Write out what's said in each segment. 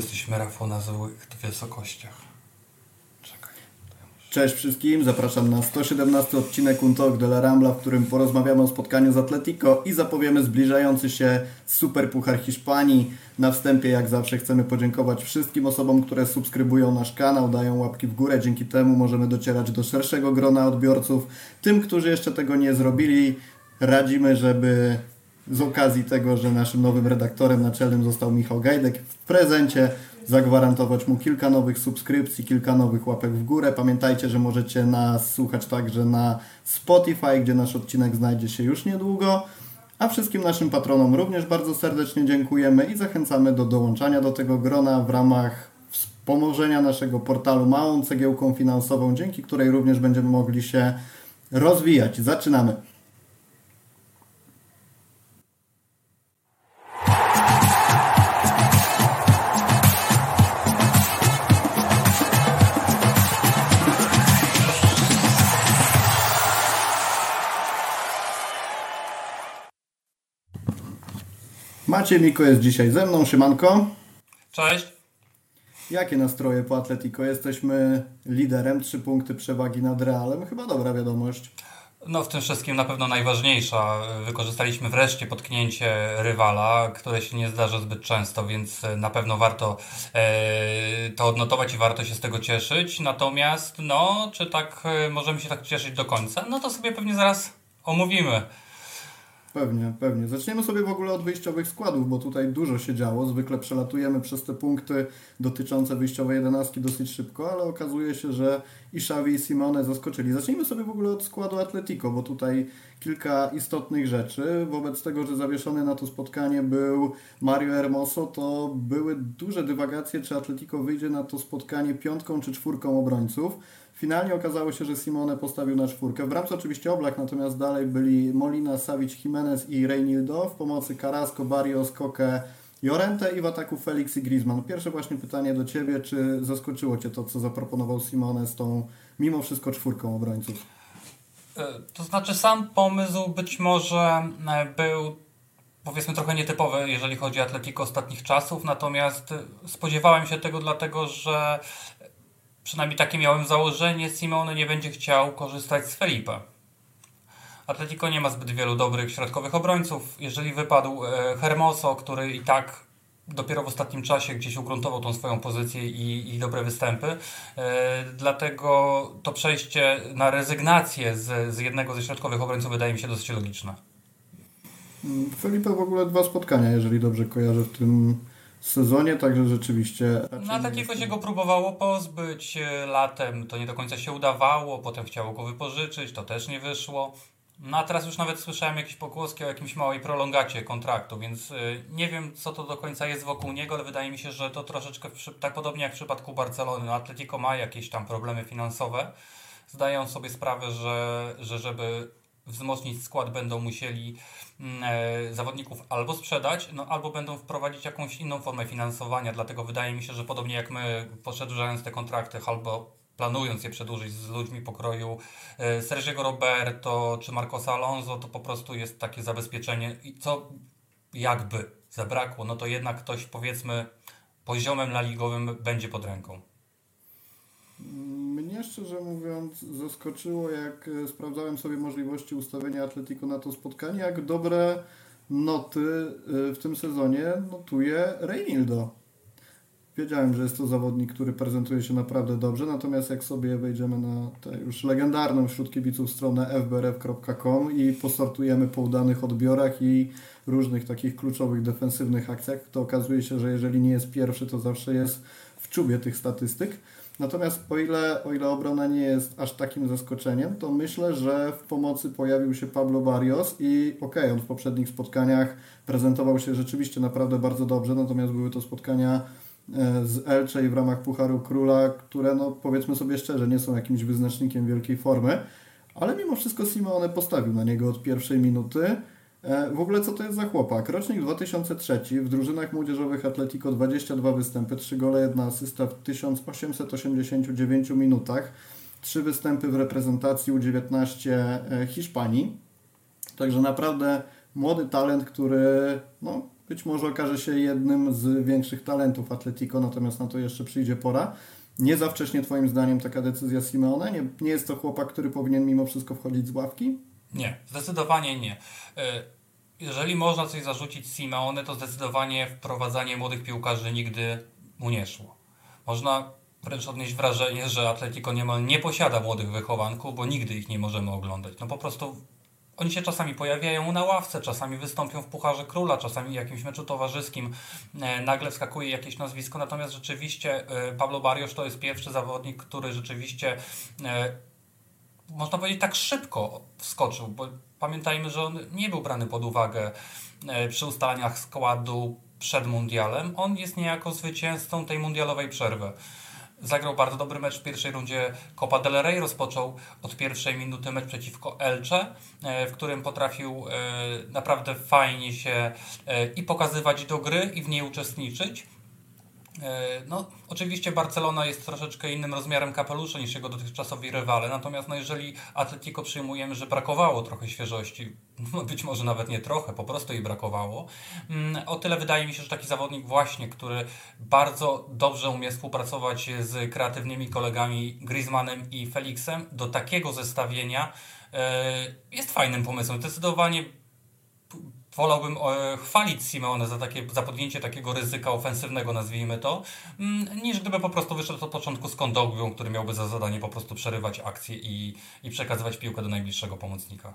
Jesteśmy Rafał na złych wysokościach. Cześć wszystkim, zapraszam na 117 odcinek Un Talk de la Rambla, w którym porozmawiamy o spotkaniu z Atletico i zapowiemy zbliżający się Super Puchar Hiszpanii. Na wstępie jak zawsze chcemy podziękować wszystkim osobom, które subskrybują nasz kanał, dają łapki w górę, dzięki temu możemy docierać do szerszego grona odbiorców. Tym, którzy jeszcze tego nie zrobili, radzimy, żeby z okazji tego, że naszym nowym redaktorem naczelnym został Michał Gajdek, w prezencie zagwarantować mu kilka nowych subskrypcji, kilka nowych łapek w górę. Pamiętajcie, że możecie nas słuchać także na Spotify, gdzie nasz odcinek znajdzie się już niedługo. A wszystkim naszym patronom również bardzo serdecznie dziękujemy i zachęcamy do dołączania do tego grona w ramach wspomożenia naszego portalu małą cegiełką finansową, dzięki której również będziemy mogli się rozwijać. Zaczynamy. Maciej Miko jest dzisiaj ze mną, Szymanko. Cześć. Jakie nastroje po Atletico? Jesteśmy liderem, trzy punkty przewagi nad Realem. Chyba dobra wiadomość. No w tym wszystkim na pewno najważniejsza. Wykorzystaliśmy wreszcie potknięcie rywala, które się nie zdarza zbyt często, więc na pewno warto e, to odnotować i warto się z tego cieszyć. Natomiast, no, czy tak e, możemy się tak cieszyć do końca? No to sobie pewnie zaraz omówimy. Pewnie, pewnie. Zaczniemy sobie w ogóle od wyjściowych składów, bo tutaj dużo się działo. Zwykle przelatujemy przez te punkty dotyczące wyjściowej jedenastki dosyć szybko, ale okazuje się, że i Xavi i Simone zaskoczyli. Zacznijmy sobie w ogóle od składu Atletico, bo tutaj kilka istotnych rzeczy. Wobec tego, że zawieszony na to spotkanie był Mario Hermoso, to były duże dywagacje, czy Atletico wyjdzie na to spotkanie piątką czy czwórką obrońców. Finalnie okazało się, że Simone postawił na czwórkę. W bramce oczywiście Oblak, natomiast dalej byli Molina, Savic, Jimenez i Reynildo. W pomocy Carrasco, Barrios, Koke, Jorente i w ataku Felix i Griezmann. Pierwsze właśnie pytanie do Ciebie, czy zaskoczyło Cię to, co zaproponował Simone z tą mimo wszystko czwórką obrońców? E, to znaczy sam pomysł być może e, był powiedzmy trochę nietypowy, jeżeli chodzi o Atletico ostatnich czasów, natomiast spodziewałem się tego dlatego, że przynajmniej takie miałem założenie, Simone nie będzie chciał korzystać z Felipe. Atletico nie ma zbyt wielu dobrych środkowych obrońców. Jeżeli wypadł e, Hermoso, który i tak dopiero w ostatnim czasie gdzieś ugruntował tą swoją pozycję i, i dobre występy. E, dlatego to przejście na rezygnację z, z jednego ze środkowych obrońców wydaje mi się dosyć logiczne. Felipe w ogóle dwa spotkania, jeżeli dobrze kojarzę w tym sezonie, także rzeczywiście... No takiego się go próbowało pozbyć latem, to nie do końca się udawało, potem chciało go wypożyczyć, to też nie wyszło. No a teraz już nawet słyszałem jakieś pokłoski o jakimś małej prolongacie kontraktu, więc e, nie wiem co to do końca jest wokół niego, ale wydaje mi się, że to troszeczkę, tak podobnie jak w przypadku Barcelony, no Atletico ma jakieś tam problemy finansowe, zdają sobie sprawę, że, że żeby wzmocnić skład będą musieli zawodników albo sprzedać, no albo będą wprowadzić jakąś inną formę finansowania, dlatego wydaje mi się, że podobnie jak my przedłużając te kontrakty albo planując je przedłużyć z ludźmi pokroju e, Sergiego Roberto czy Marcosa Alonso, to po prostu jest takie zabezpieczenie i co jakby zabrakło, no to jednak ktoś powiedzmy poziomem laligowym będzie pod ręką. Mnie szczerze mówiąc zaskoczyło, jak e, sprawdzałem sobie możliwości ustawienia Atletico na to spotkanie, jak dobre noty e, w tym sezonie notuje Reynildo. Wiedziałem, że jest to zawodnik, który prezentuje się naprawdę dobrze, natomiast jak sobie wejdziemy na tę już legendarną wśród kibiców stronę fbrf.com i posortujemy po udanych odbiorach i różnych takich kluczowych defensywnych akcjach, to okazuje się, że jeżeli nie jest pierwszy, to zawsze jest w czubie tych statystyk. Natomiast o ile, o ile obrona nie jest aż takim zaskoczeniem, to myślę, że w pomocy pojawił się Pablo Barrios i okej, okay, on w poprzednich spotkaniach prezentował się rzeczywiście naprawdę bardzo dobrze, natomiast były to spotkania e, z Elche i w ramach Pucharu Króla, które no powiedzmy sobie szczerze, nie są jakimś wyznacznikiem wielkiej formy, ale mimo wszystko Simone postawił na niego od pierwszej minuty. E, w ogóle co to jest za chłopak? Rocznik 2003, w drużynach młodzieżowych Atletico 22 występy, 3 gole, 1 asysta w 1889 minutach, 3 występy w reprezentacji U19 e, Hiszpanii. Także naprawdę młody talent, który no, być może okaże się jednym z większych talentów Atletico, natomiast na to jeszcze przyjdzie pora. Nie za wcześnie Twoim zdaniem taka decyzja Simeone? Nie, nie jest to chłopak, który powinien mimo wszystko wchodzić z ławki? Nie, zdecydowanie nie. E, jeżeli można coś zarzucić Simeone, to zdecydowanie wprowadzanie młodych piłkarzy nigdy mu nie szło. Można wręcz odnieść wrażenie, że Atletico niemal nie posiada młodych wychowanków, bo nigdy ich nie możemy oglądać. No po prostu oni się czasami pojawiają na ławce, czasami wystąpią w Pucharze Króla, czasami w jakimś meczu towarzyskim e, nagle wskakuje jakieś nazwisko, natomiast rzeczywiście e, Pablo Barrios to jest pierwszy zawodnik, który rzeczywiście można powiedzieć tak szybko wskoczył, bo pamiętajmy, że on nie był brany pod uwagę przy ustalaniach składu przed mundialem. On jest niejako zwycięzcą tej mundialowej przerwy. Zagrał bardzo dobry mecz w pierwszej rundzie Copa del Rey. Rozpoczął od pierwszej minuty mecz przeciwko Elche, e, w którym potrafił e, naprawdę fajnie się e, i pokazywać do gry i w niej uczestniczyć. E, no, oczywiście Barcelona jest troszeczkę innym rozmiarem kapelusza niż jego dotychczasowi rywale, natomiast no, jeżeli Atletico przyjmujemy, że brakowało trochę świeżości, no, być może nawet nie trochę, po prostu jej brakowało, mm, o tyle wydaje mi się, że taki zawodnik właśnie, który bardzo dobrze umie współpracować z kreatywnymi kolegami Griezmannem i Felixem, do takiego zestawienia e, jest fajnym pomysłem. Zdecydowanie wolałbym e, chwalić Simeone za, takie, za podjęcie takiego ryzyka ofensywnego, nazwijmy to, mm, niż gdyby po prostu wyszedł od początku z Kondogbią, który miałby za zadanie po prostu przerywać akcję i, i przekazywać piłkę do najbliższego pomocnika.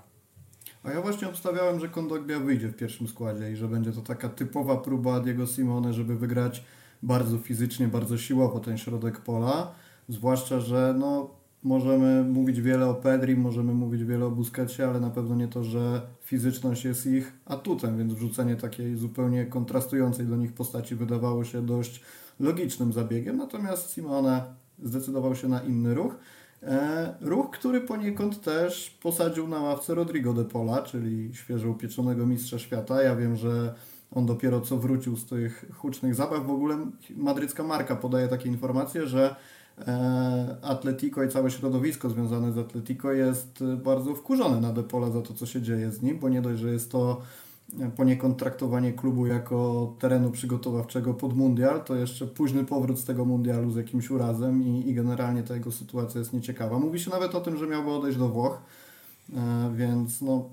A ja właśnie obstawiałem, że Kondogbia wyjdzie w pierwszym składzie i że będzie to taka typowa próba Diego Simone, żeby wygrać bardzo fizycznie, bardzo siłowo ten środek pola. Zwłaszcza, że no, Możemy mówić wiele o Pedri, możemy mówić wiele o Busquetsie, ale na pewno nie to, że fizyczność jest ich atutem, więc wrzucenie takiej zupełnie kontrastującej do nich postaci wydawało się dość logicznym zabiegiem. Natomiast Simone zdecydował się na inny ruch. E, ruch, który poniekąd też posadził na ławce Rodrigo de Pola, czyli świeżo upieczonego mistrza świata. Ja wiem, że on dopiero co wrócił z tych hucznych zabaw. W ogóle madrycka marka podaje takie informacje, że Atletico i całe środowisko związane z Atletico jest bardzo wkurzone na Depola za to, co się dzieje z nim, bo nie dość, że jest to poniekąd traktowanie klubu jako terenu przygotowawczego pod mundial, to jeszcze późny powrót z tego mundialu z jakimś urazem i, i generalnie ta jego sytuacja jest nieciekawa. Mówi się nawet o tym, że miałby odejść do Włoch, e, więc no,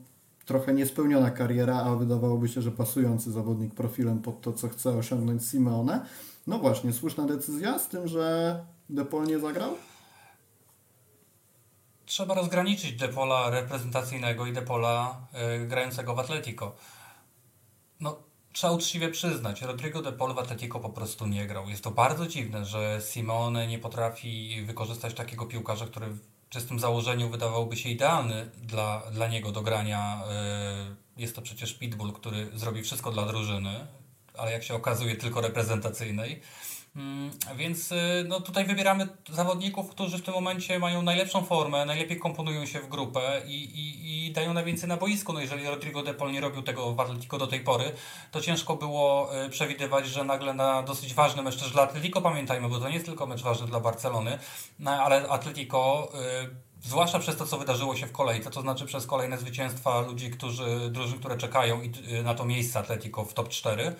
trochę niespełniona kariera, a wydawałoby się, że pasujący zawodnik profilem pod to, co chce osiągnąć Simeone. No właśnie, słuszna decyzja, z tym, że Depol nie zagrał? Trzeba rozgraniczyć Depola reprezentacyjnego i Depola y, grającego w Atletico. No, trzeba uczciwie przyznać, Rodrigo Depol w Atletico po prostu nie grał. Jest to bardzo dziwne, że Simone nie potrafi wykorzystać takiego piłkarza, który w czystym założeniu wydawałby się idealny dla, dla niego do grania. Y, jest to przecież Pitbull, który zrobi wszystko dla drużyny, ale jak się okazuje tylko reprezentacyjnej. Mm, więc y, no, tutaj wybieramy zawodników, którzy w tym momencie mają najlepszą formę, najlepiej komponują się w grupę i, i, i dają najwięcej na boisku. No, jeżeli Rodrigo de Paul nie robił tego w Atletico do tej pory, to ciężko było y, przewidywać, że nagle na dosyć ważny mecz też dla Atletico, pamiętajmy, bo to nie jest tylko mecz ważny dla Barcelony, no, ale Atletico y, zwłaszcza przez to, co wydarzyło się w kolejce, to znaczy przez kolejne zwycięstwa ludzi, którzy, drużyn, które czekają na to miejsce Atletico w top 4, E,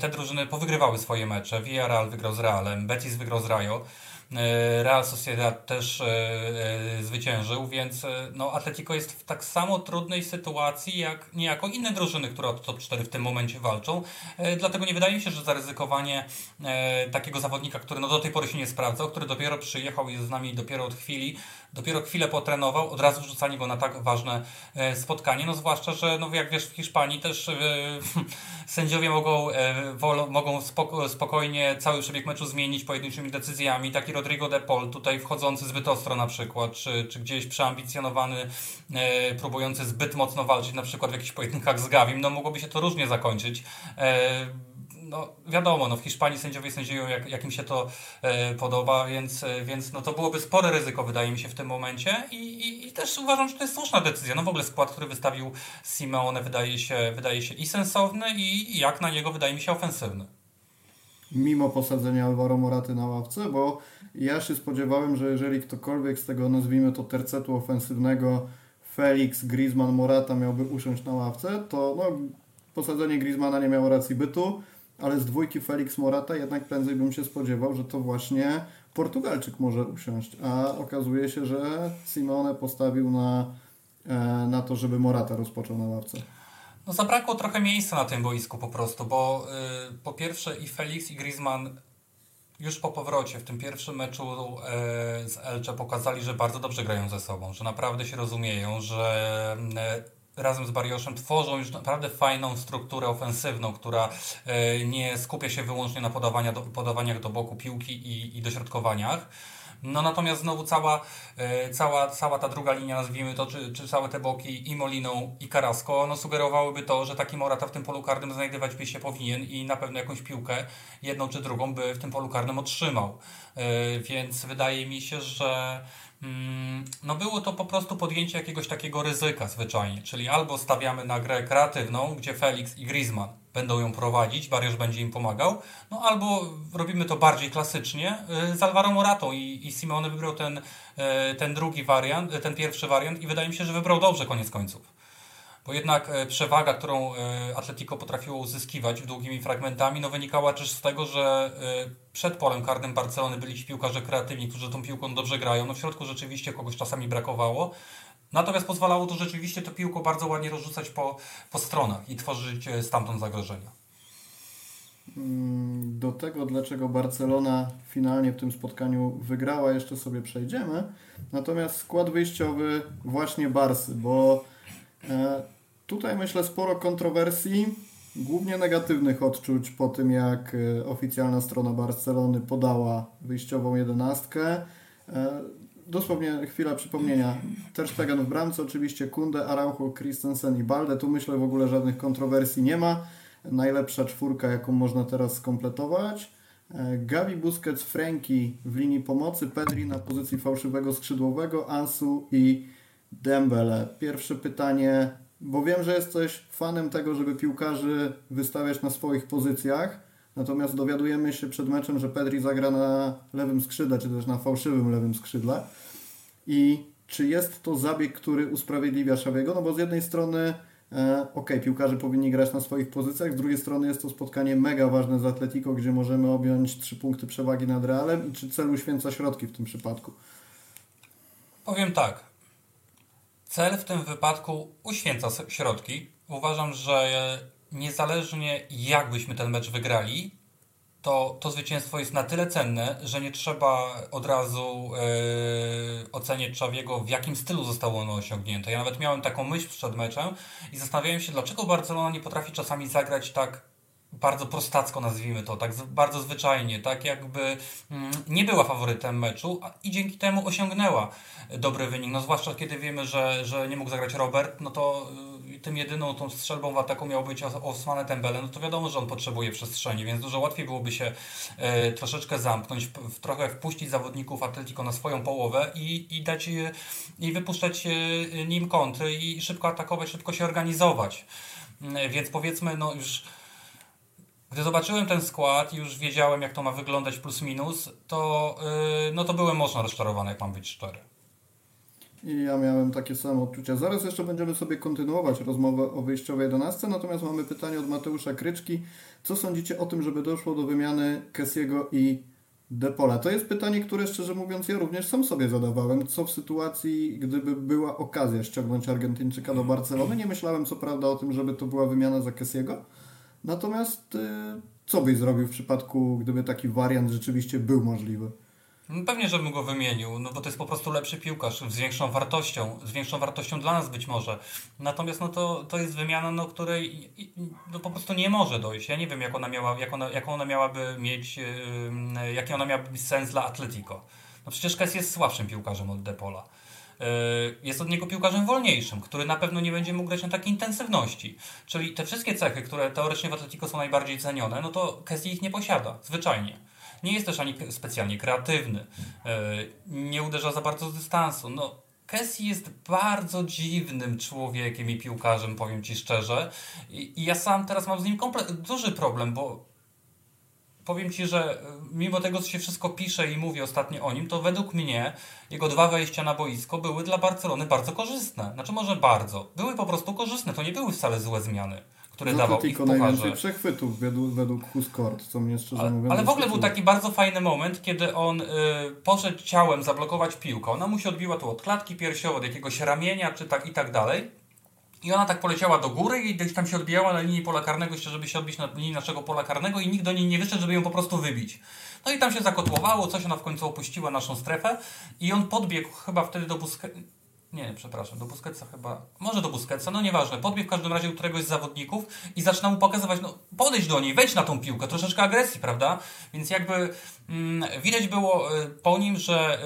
te drużyny powygrywały swoje mecze. Villarreal wygrał z Realem, Betis wygrał z Rayo. E, Real Sociedad też e, zwyciężył, więc no, Atletico jest w tak samo trudnej sytuacji jak niejako inne drużyny, które o top 4 w tym momencie walczą. Dlatego nie wydaje mi się, że zaryzykowanie takiego zawodnika, który no, do tej pory się nie sprawdzał, który dopiero przyjechał i jest z nami dopiero od chwili, dopiero chwilę potrenował, od razu wrzucanie go na tak ważne e, spotkanie. No zwłaszcza, że no jak wiesz w Hiszpanii też e, sędziowie mogą, e, wol, mogą spoko, spokojnie cały przebieg meczu zmienić pojedynczymi decyzjami. Taki Rodrigo de Paul tutaj wchodzący zbyt ostro na przykład, czy, czy gdzieś przeambicjonowany, próbujący zbyt mocno walczyć na przykład w jakichś pojedynkach z Gawim, no mogłoby się to różnie zakończyć. No wiadomo, no w Hiszpanii sędziowie sędziują jak, jak im się to e, podoba, więc, e, więc no to byłoby spore ryzyko wydaje mi się w tym momencie I, i, i, też uważam, że to jest słuszna decyzja. No w ogóle skład, który wystawił Simeone wydaje się, wydaje się i sensowny i, i jak na niego wydaje mi się ofensywny. Mimo posadzenia Alvaro Moraty na ławce, bo ja się spodziewałem, że jeżeli ktokolwiek z tego nazwijmy to tercetu ofensywnego Felix, Griezmann, Morata miałby usiąść na ławce, to no, posadzenie Griezmana nie miało racji bytu, ale z dwójki Felix Morata jednak prędzej bym się spodziewał, że to właśnie Portugalczyk może usiąść, a okazuje się, że Simone postawił na, e, na to, żeby Morata rozpoczął na ławce. No zabrakło trochę miejsca na tym boisku po prostu, bo y, po pierwsze i Felix i Griezmann już po powrocie w tym pierwszym meczu y, z Elche pokazali, że bardzo dobrze grają ze sobą, że naprawdę się rozumieją, że y, razem z Barioszem tworzą już naprawdę fajną strukturę ofensywną, która nie skupia się wyłącznie na podawania do, podawaniach do boku piłki i, i dośrodkowaniach no natomiast znowu cała, e, cała, cała ta druga linia, nazwijmy to, czy, czy całe te boki i Moliną i Carrasco, no sugerowałyby to, że taki Morata w tym polu karnym znajdować by się powinien i na pewno jakąś piłkę, jedną czy drugą, by w tym polu karnym otrzymał. E, więc wydaje mi się, że no było to po prostu podjęcie jakiegoś takiego ryzyka zwyczajnie, czyli albo stawiamy na grę kreatywną, gdzie Felix i Griezmann będą ją prowadzić, Barrios będzie im pomagał, no albo robimy to bardziej klasycznie y, z Alvaro Moratą i, i Simone wybrał ten, y, ten drugi wariant, ten pierwszy wariant i wydaje mi się, że wybrał dobrze koniec końców. Bo jednak przewaga, którą Atletico potrafiło uzyskiwać długimi fragmentami, no wynikała też z tego, że przed polem karnym Barcelony byli ci piłkarze kreatywni, którzy tą piłką dobrze grają. No w środku rzeczywiście kogoś czasami brakowało. Natomiast pozwalało to rzeczywiście to piłko bardzo ładnie rozrzucać po, po stronach i tworzyć e, stamtąd zagrożenia. Mm, do tego, dlaczego Barcelona finalnie w tym spotkaniu wygrała, jeszcze sobie przejdziemy. Natomiast skład wyjściowy właśnie Barsy, bo e, tutaj myślę sporo kontrowersji, głównie negatywnych odczuć po tym, jak e, oficjalna strona Barcelony podała wyjściową jedenastkę dosłownie chwila przypomnienia. Ter Stegen w bramce, oczywiście Kunde, Araujo, Christensen i Balde. Tu myślę w ogóle żadnych kontrowersji nie ma. Najlepsza czwórka, jaką można teraz skompletować. E, Gavi, Busquets, Franki w linii pomocy, Pedri na pozycji fałszywego skrzydłowego, Ansu i Dembele. Pierwsze pytanie, bo wiem, że jesteś fanem tego, żeby piłkarzy wystawiać na swoich pozycjach. Natomiast dowiadujemy się przed meczem, że Pedri zagra na lewym skrzydle, czy też na fałszywym lewym skrzydle. I czy jest to zabieg, który usprawiedliwia Szawiego? No bo z jednej strony e, ok, piłkarze powinni grać na swoich pozycjach, z drugiej strony jest to spotkanie mega ważne z Atletico, gdzie możemy objąć trzy punkty przewagi nad Realem i czy cel uświęca środki w tym przypadku? Powiem tak. Cel w tym wypadku uświęca środki. Uważam, że niezależnie jak byśmy ten mecz wygrali, to, to zwycięstwo jest na tyle cenne, że nie trzeba od razu yy, oceniać Czawiego, w jakim stylu zostało ono osiągnięte. Ja nawet miałem taką myśl przed meczem i zastanawiałem się, dlaczego Barcelona nie potrafi czasami zagrać tak bardzo prostacko nazwijmy to, tak bardzo zwyczajnie, tak jakby mm, nie była faworytem meczu i dzięki temu osiągnęła dobry wynik. No zwłaszcza kiedy wiemy, że, że nie mógł zagrać Robert, no to y, tym jedyną tą strzelbą w ataku miał być Osmane Tembele, no to wiadomo, że on potrzebuje przestrzeni, więc dużo łatwiej byłoby się e, troszeczkę zamknąć, trochę wpuścić zawodników Atletico na swoją połowę i, i dać i wypuszczać nim kontry i szybko atakować, szybko się organizować. E, więc powiedzmy, no już gdy zobaczyłem ten skład i już wiedziałem, jak to ma wyglądać plus minus, to, yy, no to byłem mocno rozczarowany, jak mam być szczery. I ja miałem takie same odczucia. Zaraz jeszcze będziemy sobie kontynuować rozmowę o wyjściowej 11, natomiast mamy pytanie od Mateusza Kryczki. Co sądzicie o tym, żeby doszło do wymiany Kessiego i Depola? To jest pytanie, które szczerze mówiąc ja również sam sobie zadawałem. Co w sytuacji, gdyby była okazja ściągnąć Argentyńczyka do Barcelony? Nie myślałem co prawda o tym, żeby to była wymiana za Kessiego, Natomiast y, co byś zrobił w przypadku, gdyby taki wariant rzeczywiście był możliwy? No pewnie, żebym go wymienił, no bo to jest po prostu lepszy piłkarz z większą wartością, z większą wartością dla nas być może. Natomiast no to, to jest wymiana, no której no po prostu nie może dojść. Ja nie wiem, jak ona miała, jak ona, jak ona miałaby mieć, yy, jaki ona miałaby sens dla Atletico. No przecież Kes jest słabszym piłkarzem od Depola. Jest od niego piłkarzem wolniejszym, który na pewno nie będzie mógł grać na takiej intensywności. Czyli te wszystkie cechy, które teoretycznie w Atletico są najbardziej cenione, no to Kessie ich nie posiada, zwyczajnie. Nie jest też ani specjalnie kreatywny, e, nie uderza za bardzo z dystansu. No, Kessie jest bardzo dziwnym człowiekiem i piłkarzem, powiem Ci szczerze. I ja sam teraz mam z nim duży problem, bo powiem Ci, że e, mimo tego, co się wszystko pisze i mówi ostatnio o nim, to według mnie jego dwa wejścia na boisko były dla Barcelony bardzo korzystne. Znaczy może bardzo. Były po prostu korzystne. To nie były wcale złe zmiany, który no, dawał tylko najwięcej przechwytów według, według Huskort, co mnie szczerze ale, mówiąc... Ale w ogóle był taki bardzo fajny moment, kiedy on y, poszedł ciałem zablokować piłkę. Ona mu się odbiła tu od klatki piersiowej, od jakiegoś ramienia, czy tak i tak dalej. I ona tak poleciała do góry i gdzieś tam się odbijała na linii pola karnego, jeszcze żeby się odbić na linii naszego pola karnego i nikt do niej nie wyszedł, żeby ją po prostu wybić. No i tam się zakotłowało, coś ona w końcu opuściła naszą strefę i on podbiegł chyba wtedy do Busquetsa. Nie, przepraszam, do Busquetsa chyba. Może do Busquetsa, no nieważne. Podbiegł w każdym razie któregoś z zawodników i zaczyna mu pokazywać, no podejdź do niej, wejdź na tą piłkę, troszeczkę agresji, prawda? Więc jakby mm, widać było y, po nim, że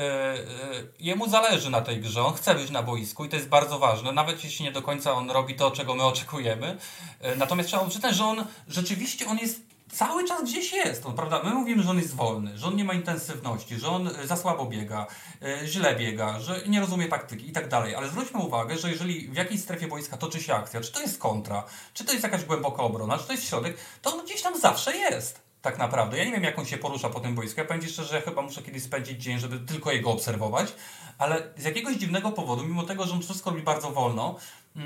y, y, jemu zależy na tej grze, on chce być na boisku i to jest bardzo ważne, nawet jeśli nie do końca on robi to, czego my oczekujemy. Y, natomiast trzeba przyznać, że on rzeczywiście on jest cały czas gdzieś jest, on, prawda? My mówimy, że on jest wolny, że on nie ma intensywności, że on e, za słabo biega, yy, źle biega, że nie rozumie taktyki i tak dalej. Ale zwróćmy uwagę, że jeżeli w jakiejś strefie boiska toczy się akcja, czy to jest kontra, czy to jest jakaś głęboka obrona, czy to jest środek, to on gdzieś tam zawsze jest. Tak naprawdę. Ja nie wiem, jak on się porusza po tym boisku. Ja powiem szczerze, że ja chyba muszę kiedyś spędzić dzień, żeby tylko jego obserwować, ale z jakiegoś dziwnego powodu, mimo tego, że on wszystko robi bardzo wolno, yy,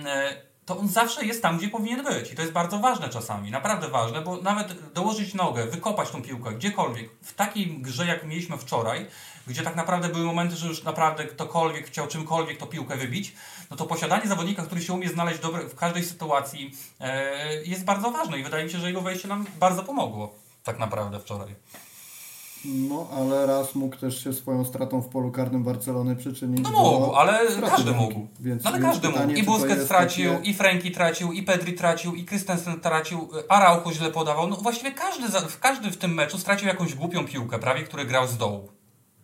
to on zawsze jest tam, gdzie powinien być. I to jest bardzo ważne czasami, naprawdę ważne, bo nawet dołożyć nogę, wykopać tą piłkę gdziekolwiek, w takiej grze, jak mieliśmy wczoraj, gdzie tak naprawdę były momenty, że już naprawdę ktokolwiek chciał czymkolwiek tą piłkę wybić, no to posiadanie zawodnika, który się umie znaleźć dobre, w każdej sytuacji, e, jest bardzo ważne i wydaje mi się, że jego wejście nam bardzo pomogło tak naprawdę wczoraj. No, ale raz mógł też się swoją stratą w polu karnym Barcelony przyczynić. No mógł, ale każdy mógł. Więc, no, ale każdy pytanie, mógł. I Busquets tracił, takie... i Franki tracił, i Pedri tracił, i Christensen tracił, Araujo źle podawał. No właściwie każdy, każdy w tym meczu stracił jakąś głupią piłkę, prawie, który grał z dołu.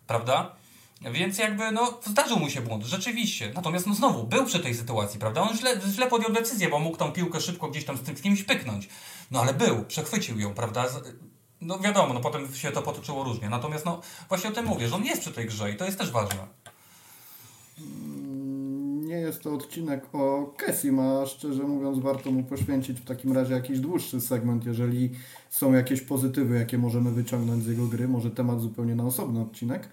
Prawda? Więc jakby, no, zdarzył mu się błąd, rzeczywiście. Natomiast, no znowu, był przy tej sytuacji, prawda? On źle, źle podjął decyzję, bo mógł tą piłkę szybko gdzieś tam z tym kimś pyknąć. No ale był, przechwycił ją, prawda? No wiadomo, no potem się to potoczyło różnie. Natomiast no właśnie o tym mówię, że on jest przy tej grze i to jest też ważne. Mm, nie jest to odcinek o Kessim, a szczerze mówiąc warto mu poświęcić w takim razie jakiś dłuższy segment, jeżeli są jakieś pozytywy, jakie możemy wyciągnąć z jego gry. Może temat zupełnie na osobny odcinek.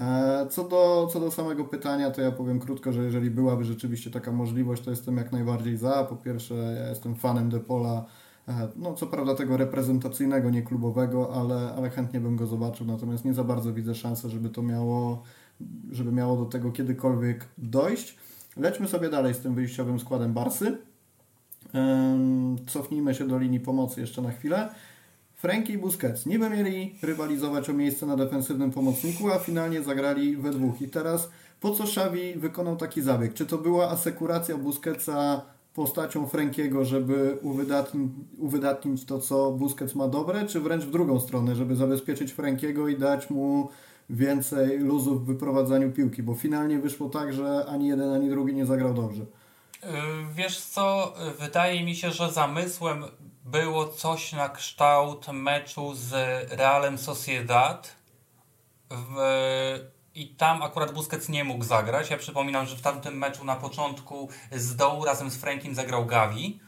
E, co do, co do samego pytania, to ja powiem krótko, że jeżeli byłaby rzeczywiście taka możliwość, to jestem jak najbardziej za. Po pierwsze, ja jestem fanem Depola, E, no, co prawda tego reprezentacyjnego, nie klubowego, ale, ale chętnie bym go zobaczył, natomiast nie za bardzo widzę szansę, żeby to miało, żeby miało do tego kiedykolwiek dojść. Lećmy sobie dalej z tym wyjściowym składem Barsy. Cofnijmy się do linii pomocy jeszcze na chwilę. Frankie i Busquets niby mieli rywalizować o miejsce na defensywnym pomocniku, a finalnie zagrali we dwóch. I teraz po co Xavi wykonał taki zabieg? Czy to była asekuracja Busquetsa postacią Frankiego, żeby uwydatnić, uwydatnić to, co Busquets ma dobre, czy wręcz w drugą stronę, żeby zabezpieczyć Frankiego i dać mu więcej luzów w wyprowadzaniu piłki, bo finalnie wyszło tak, że ani jeden, ani drugi nie zagrał dobrze. Yy, wiesz co, wydaje mi się, że zamysłem było coś na kształt meczu z Realem Sociedad w i tam akurat Busquets nie mógł zagrać. Ja przypominam, że w tamtym meczu na początku z dołu razem z Frankiem zagrał Gavi.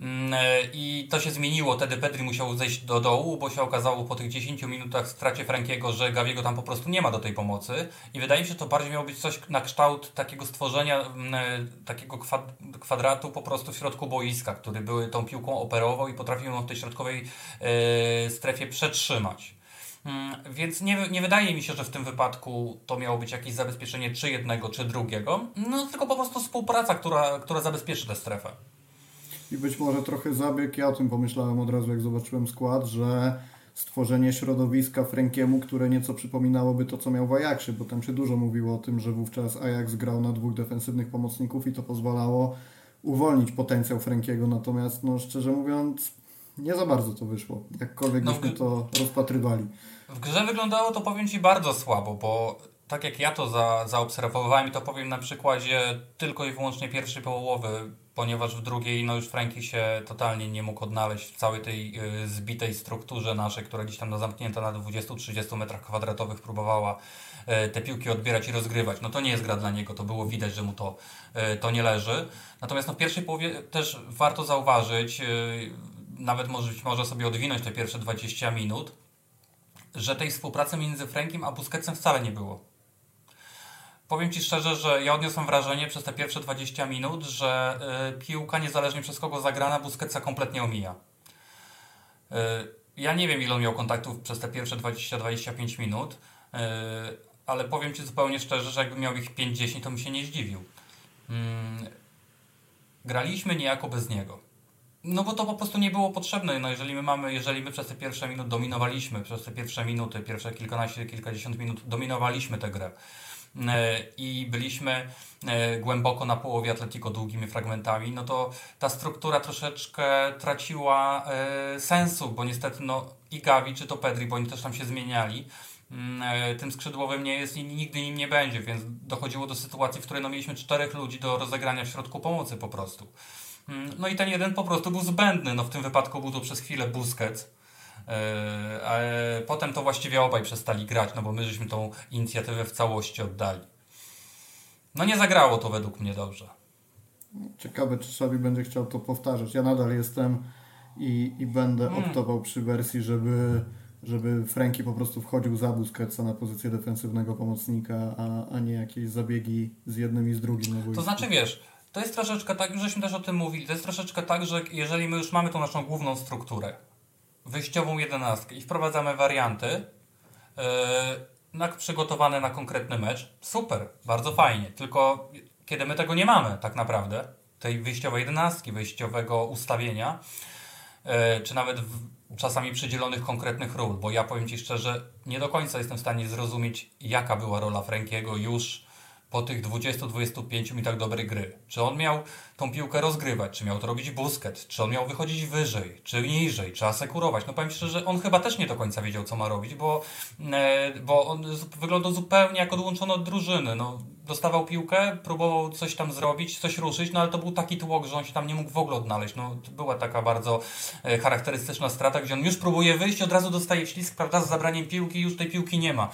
Mm, I to się zmieniło, wtedy Pedri musiał zejść do dołu, bo się okazało po tych 10 minutach w stracie Frankiego, że Gaviego tam po prostu nie ma do tej pomocy. I wydaje mi się, że to bardziej miało być coś na kształt takiego stworzenia, mm, takiego kwadratu po prostu w środku boiska, który były tą piłką operował i potrafił ją w tej środkowej e, strefie przetrzymać. Mm, więc nie, nie wydaje mi się, że w tym wypadku to miało być jakieś zabezpieczenie czy jednego, czy drugiego, no tylko po prostu współpraca, która, która zabezpieczy tę strefę. I być może trochę zabieg, ja o tym pomyślałem od razu, jak zobaczyłem skład, że stworzenie środowiska Frankiemu, które nieco przypominałoby to, co miał w Ajaxie, bo tam się dużo mówiło o tym, że wówczas Ajax grał na dwóch defensywnych pomocników i to pozwalało uwolnić potencjał Frankiego, natomiast no szczerze mówiąc nie za bardzo to wyszło, jakkolwiek no, byśmy to rozpatrywali. W grze wyglądało to powiem Ci bardzo słabo, bo tak jak ja to za, zaobserwowałem i to powiem na przykładzie tylko i wyłącznie pierwszej połowy, ponieważ w drugiej no już Franki się totalnie nie mógł odnaleźć w całej tej y, zbitej strukturze naszej, która gdzieś tam na zamknięta na 20-30 metrach kwadratowych próbowała y, te piłki odbierać i rozgrywać. No to nie jest gra dla niego, to było widać, że mu to, y, to nie leży. Natomiast no, w pierwszej połowie też warto zauważyć, y, nawet może, może sobie odwinąć te pierwsze 20 minut, że tej współpracy między Frankiem a Busquetsem wcale nie było. powiem Ci szczerze, że ja odniosłem wrażenie przez te pierwsze 20 minut, że y, piłka niezależnie przez kogo zagrana Busquetsa kompletnie omija. Y, ja nie wiem ile on miał kontaktów przez te pierwsze 20-25 minut, y, ale powiem Ci zupełnie szczerze, że jakby miał ich 5-10 to mi się nie zdziwił. Mm, graliśmy niejako bez niego. No bo to po prostu nie było potrzebne. No jeżeli my mamy, jeżeli my przez te pierwsze minuty dominowaliśmy, przez te pierwsze minuty, pierwsze kilkanaście, kilkadziesiąt minut dominowaliśmy tę grę e, i byliśmy e, głęboko na połowie Atletico długimi fragmentami, no to ta struktura troszeczkę traciła e, sensu, bo niestety no i Gavi czy to Pedri, bo oni też tam się zmieniali, mm, tym skrzydłowym nie jest i nigdy nim nie będzie, więc dochodziło do sytuacji, w której no mieliśmy czterech ludzi do rozegrania w środku pomocy po prostu. Mm, no i ten jeden po prostu był zbędny. No w tym wypadku był to przez chwilę Busquets. E, a potem to właściwie obaj przestali grać, no bo my żeśmy tą inicjatywę w całości oddali. No nie zagrało to według mnie dobrze. Ciekawe, czy Szawi będzie chciał to powtarzać. Ja nadal jestem i, i będę hmm. optował przy wersji, żeby, żeby Franki po prostu wchodził za Busquetsa na pozycję defensywnego pomocnika, a, a nie jakieś zabiegi z jednym i z drugim. To znaczy, wiesz, to jest troszeczkę tak, już żeśmy też o tym mówili, to jest troszeczkę tak, że jeżeli my już mamy tą naszą główną strukturę, wyjściową jedenastkę i wprowadzamy warianty, yy, na, przygotowane na konkretny mecz, super, bardzo fajnie, tylko kiedy my tego nie mamy tak naprawdę, tej wyjściowej jedenastki, wyjściowego ustawienia, yy, czy nawet w, czasami przydzielonych konkretnych ról, bo ja powiem Ci szczerze, nie do końca jestem w stanie zrozumieć, jaka była rola Frankiego już po tych 20-25 minutach dobrej gry. Czy on miał tą piłkę rozgrywać, czy miał to robić Busket, czy on miał wychodzić wyżej, czy niżej, czy asekurować. No powiem szczerze, on chyba też nie do końca wiedział, co ma robić, bo, e, bo on wyglądał zupełnie jak odłączony od drużyny. No, dostawał piłkę, próbował coś tam zrobić, coś ruszyć, no ale to był taki tłok, że on się tam nie mógł w ogóle odnaleźć. No, była taka bardzo e, charakterystyczna strata, gdzie on już próbuje wyjść, od razu dostaje ślisk, prawda, z zabraniem piłki, już tej piłki nie ma.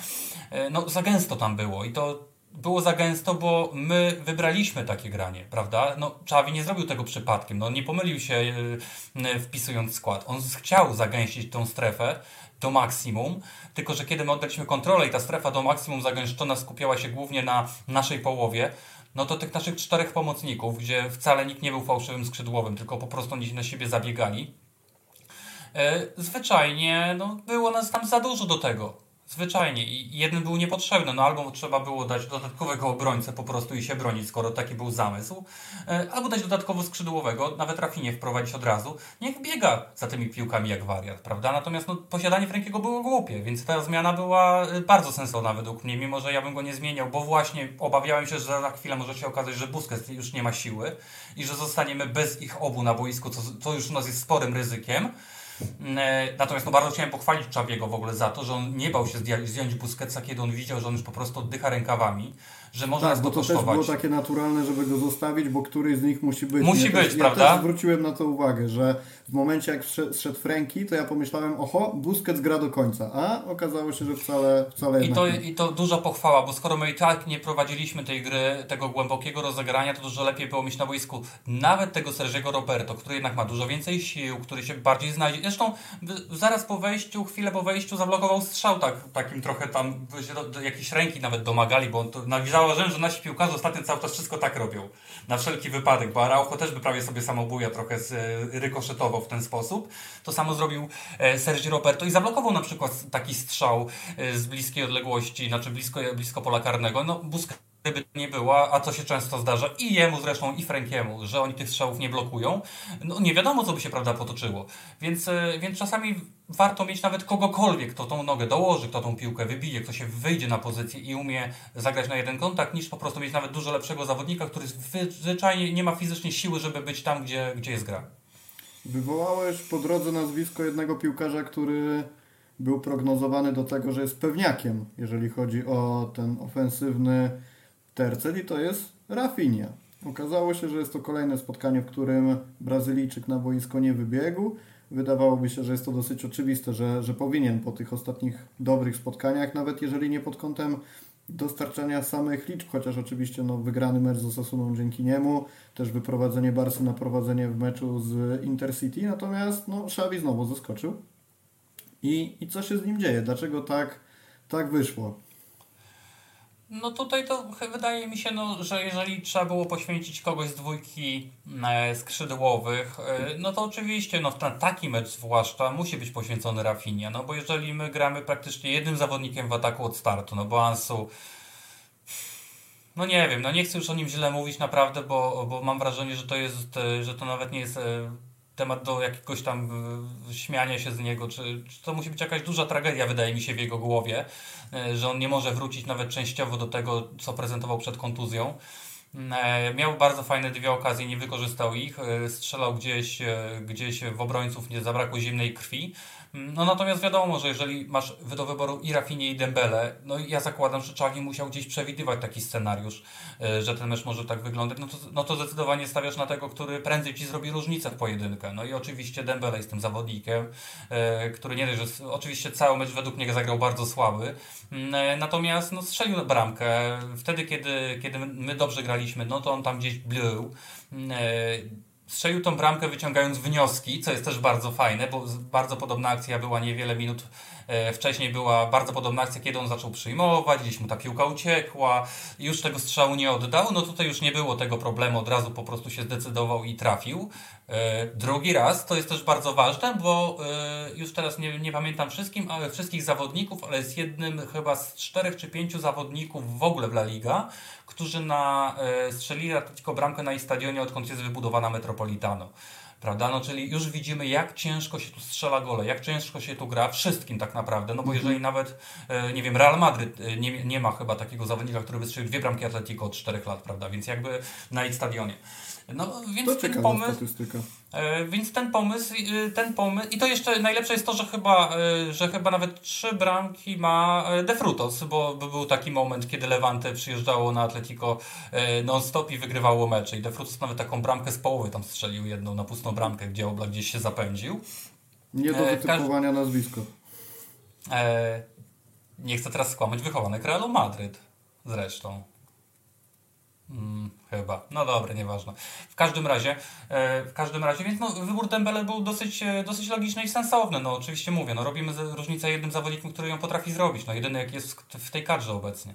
E, no, za gęsto tam było i to było za gęsto, bo my wybraliśmy takie granie, prawda? No, Czawi nie zrobił tego przypadkiem, no, nie pomylił się yy, wpisując skład. On chciał zagęścić tą strefę do maksimum, tylko że kiedy my oddaliśmy kontrolę i ta strefa do maksimum zagęszczona skupiała się głównie na naszej połowie, no to tych naszych czterech pomocników, gdzie wcale nikt nie był fałszywym skrzydłowym, tylko po prostu oni na siebie zabiegali, yy, zwyczajnie no, było nas tam za dużo do tego. Zwyczajnie. I jeden był niepotrzebny. No albo trzeba było dać dodatkowego obrońcę po prostu i się bronić, skoro taki był zamysł. E, albo dać dodatkowo skrzydłowego, nawet Rafinie wprowadzić od razu. Niech biega za tymi piłkami jak wariat, prawda? Natomiast no, posiadanie Frankiego było głupie, więc ta zmiana była e, bardzo sensowna według mnie, mimo że ja bym go nie zmieniał, bo właśnie obawiałem się, że za chwilę może się okazać, że Busquets już nie ma siły i że zostaniemy bez ich obu na boisku, co, co już u nas jest sporym ryzykiem. E, natomiast no, bardzo chciałem pochwalić Czawiego w ogóle za to, że on nie bał się zdjąć Busquetsa, kiedy on widział, że on już po prostu oddycha rękawami że można tak, bo to też było takie naturalne, żeby go zostawić, bo któryś z nich musi być. Musi być, też, prawda? Ja też zwróciłem na to uwagę, że w momencie jak zszedł Franki, to ja pomyślałem, oho, Busquets gra do końca, a okazało się, że wcale, wcale I to, I to duża pochwała, bo skoro my i tak nie prowadziliśmy tej gry, tego głębokiego rozegrania, to dużo lepiej było mieć na boisku nawet tego Sergiego Roberto, który jednak ma dużo więcej sił, który się bardziej znajdzie. Zresztą zaraz po wejściu, chwilę po wejściu zablokował strzał tak, takim trochę tam, jakieś ręki nawet domagali, bo on to nawizało zauważyłem, że nasi piłkarze ostatnio cały czas wszystko tak robią. Na wszelki wypadek, bo Araujo też by prawie sobie samobuja trochę e, rykoszetował w ten sposób. To samo zrobił e, Sergi Roberto i zablokował na przykład taki strzał e, z bliskiej odległości, znaczy blisko, blisko pola karnego. No, Busquets gdyby nie była, a to się często zdarza i jemu zresztą, i Frankiemu, że oni tych strzałów nie blokują, no nie wiadomo, co by się prawda potoczyło. Więc, e, więc czasami warto mieć nawet kogokolwiek, kto tą nogę dołoży, kto tą piłkę wybije, kto się wyjdzie na pozycję i umie zagrać na jeden kontakt, niż po prostu mieć nawet dużo lepszego zawodnika, który zwyczajnie nie ma fizycznie siły, żeby być tam, gdzie, gdzie jest gra. Wywołałeś po drodze nazwisko jednego piłkarza, który był prognozowany do tego, że jest pewniakiem, jeżeli chodzi o ten ofensywny tercet i to jest Rafinha. Okazało się, że jest to kolejne spotkanie, w którym Brazylijczyk na boisko nie wybiegł. Wydawałoby się, że jest to dosyć oczywiste, że, że powinien po tych ostatnich dobrych spotkaniach, nawet jeżeli nie pod kątem dostarczania samych liczb, chociaż oczywiście no, wygrany mecz z Osasuną dzięki niemu, też wyprowadzenie Barsy na prowadzenie w meczu z Intercity, natomiast no, Xavi znowu zaskoczył. I, I co się z nim dzieje? Dlaczego tak, tak wyszło? No tutaj to wydaje mi się, no, że jeżeli trzeba było poświęcić kogoś z dwójki e, skrzydłowych, e, no to oczywiście no, na taki mecz zwłaszcza musi być poświęcony Rafinia, no bo jeżeli my gramy praktycznie jednym zawodnikiem w ataku od startu, no bo Ansu no nie wiem, no nie chcę już o nim źle mówić naprawdę, bo, bo mam wrażenie, że to jest, e, że to nawet nie jest e, temat do jakiegoś tam e, śmiania się z niego, czy, czy to musi być jakaś duża tragedia, wydaje mi się, w jego głowie, że on nie może wrócić nawet częściowo do tego, co prezentował przed kontuzją. Miał bardzo fajne dwie okazje, nie wykorzystał ich. Strzelał gdzieś, gdzieś w obrońców, nie zabrakło zimnej krwi. No natomiast wiadomo, że jeżeli masz do wyboru i Rafinie i Dembele, no ja zakładam, że Czawi musiał gdzieś przewidywać taki scenariusz, e, że ten mecz może tak wyglądać, no to, no to zdecydowanie stawiasz na tego, który prędzej ci zrobi różnicę w pojedynkę. No i oczywiście Dembele jest tym zawodnikiem, e, który nie dość, że oczywiście cały mecz według mnie zagrał bardzo słaby, mm, e, natomiast no, strzelił bramkę. Wtedy, kiedy, kiedy my dobrze graliśmy, no to on tam gdzieś blue mm, strzelił tą bramkę wyciągając wnioski, co jest też bardzo fajne, bo bardzo podobna akcja była niewiele minut wcześniej była bardzo podobna akcja, kiedy on zaczął przyjmować, gdzieś mu ta piłka uciekła, już tego strzału nie oddał. No tutaj już nie było tego problemu, od razu po prostu się zdecydował i trafił. E, drugi raz, to jest też bardzo ważne, bo e, już teraz nie, nie pamiętam wszystkim, ale wszystkich zawodników, ale jest jednym chyba z czterech czy pięciu zawodników w ogóle w La Liga, którzy na, strzelili tylko bramkę na ich stadionie, odkąd jest wybudowana Metropolitano. Prawda? No, czyli już widzimy, jak ciężko się tu strzela gole, jak ciężko się tu gra wszystkim tak naprawdę. No bo mhm. jeżeli nawet, e, nie wiem, Real Madryt e, nie, nie ma chyba takiego zawodnika, który wystrzelił dwie bramki Atletico od czterech lat, prawda? Więc jakby na ich stadionie. No, więc to ten pomysł. E, więc ten pomysł, ten pomysł, i to jeszcze najlepsze jest to, że chyba, że chyba nawet trzy bramki ma De Frutos, bo był taki moment, kiedy Levante przyjeżdżało na Atletico non-stop i wygrywało mecze. I De Frutos nawet taką bramkę z połowy tam strzelił jedną na pustą bramkę, gdzie Oblak gdzieś się zapędził. Nie do wytypowania każdy... nazwisko. E, nie chcę teraz skłamać, wychowanek Realu Madryt zresztą. Hmm, chyba. No dobra, nieważne. W każdym razie, e, w każdym razie, więc no, wybór Dembele był dosyć, e, dosyć logiczny i sensowny. No oczywiście mówię, no robimy różnicę jednym zawodnikiem, który ją potrafi zrobić. No jedyny jak jest w tej kadrze obecnie.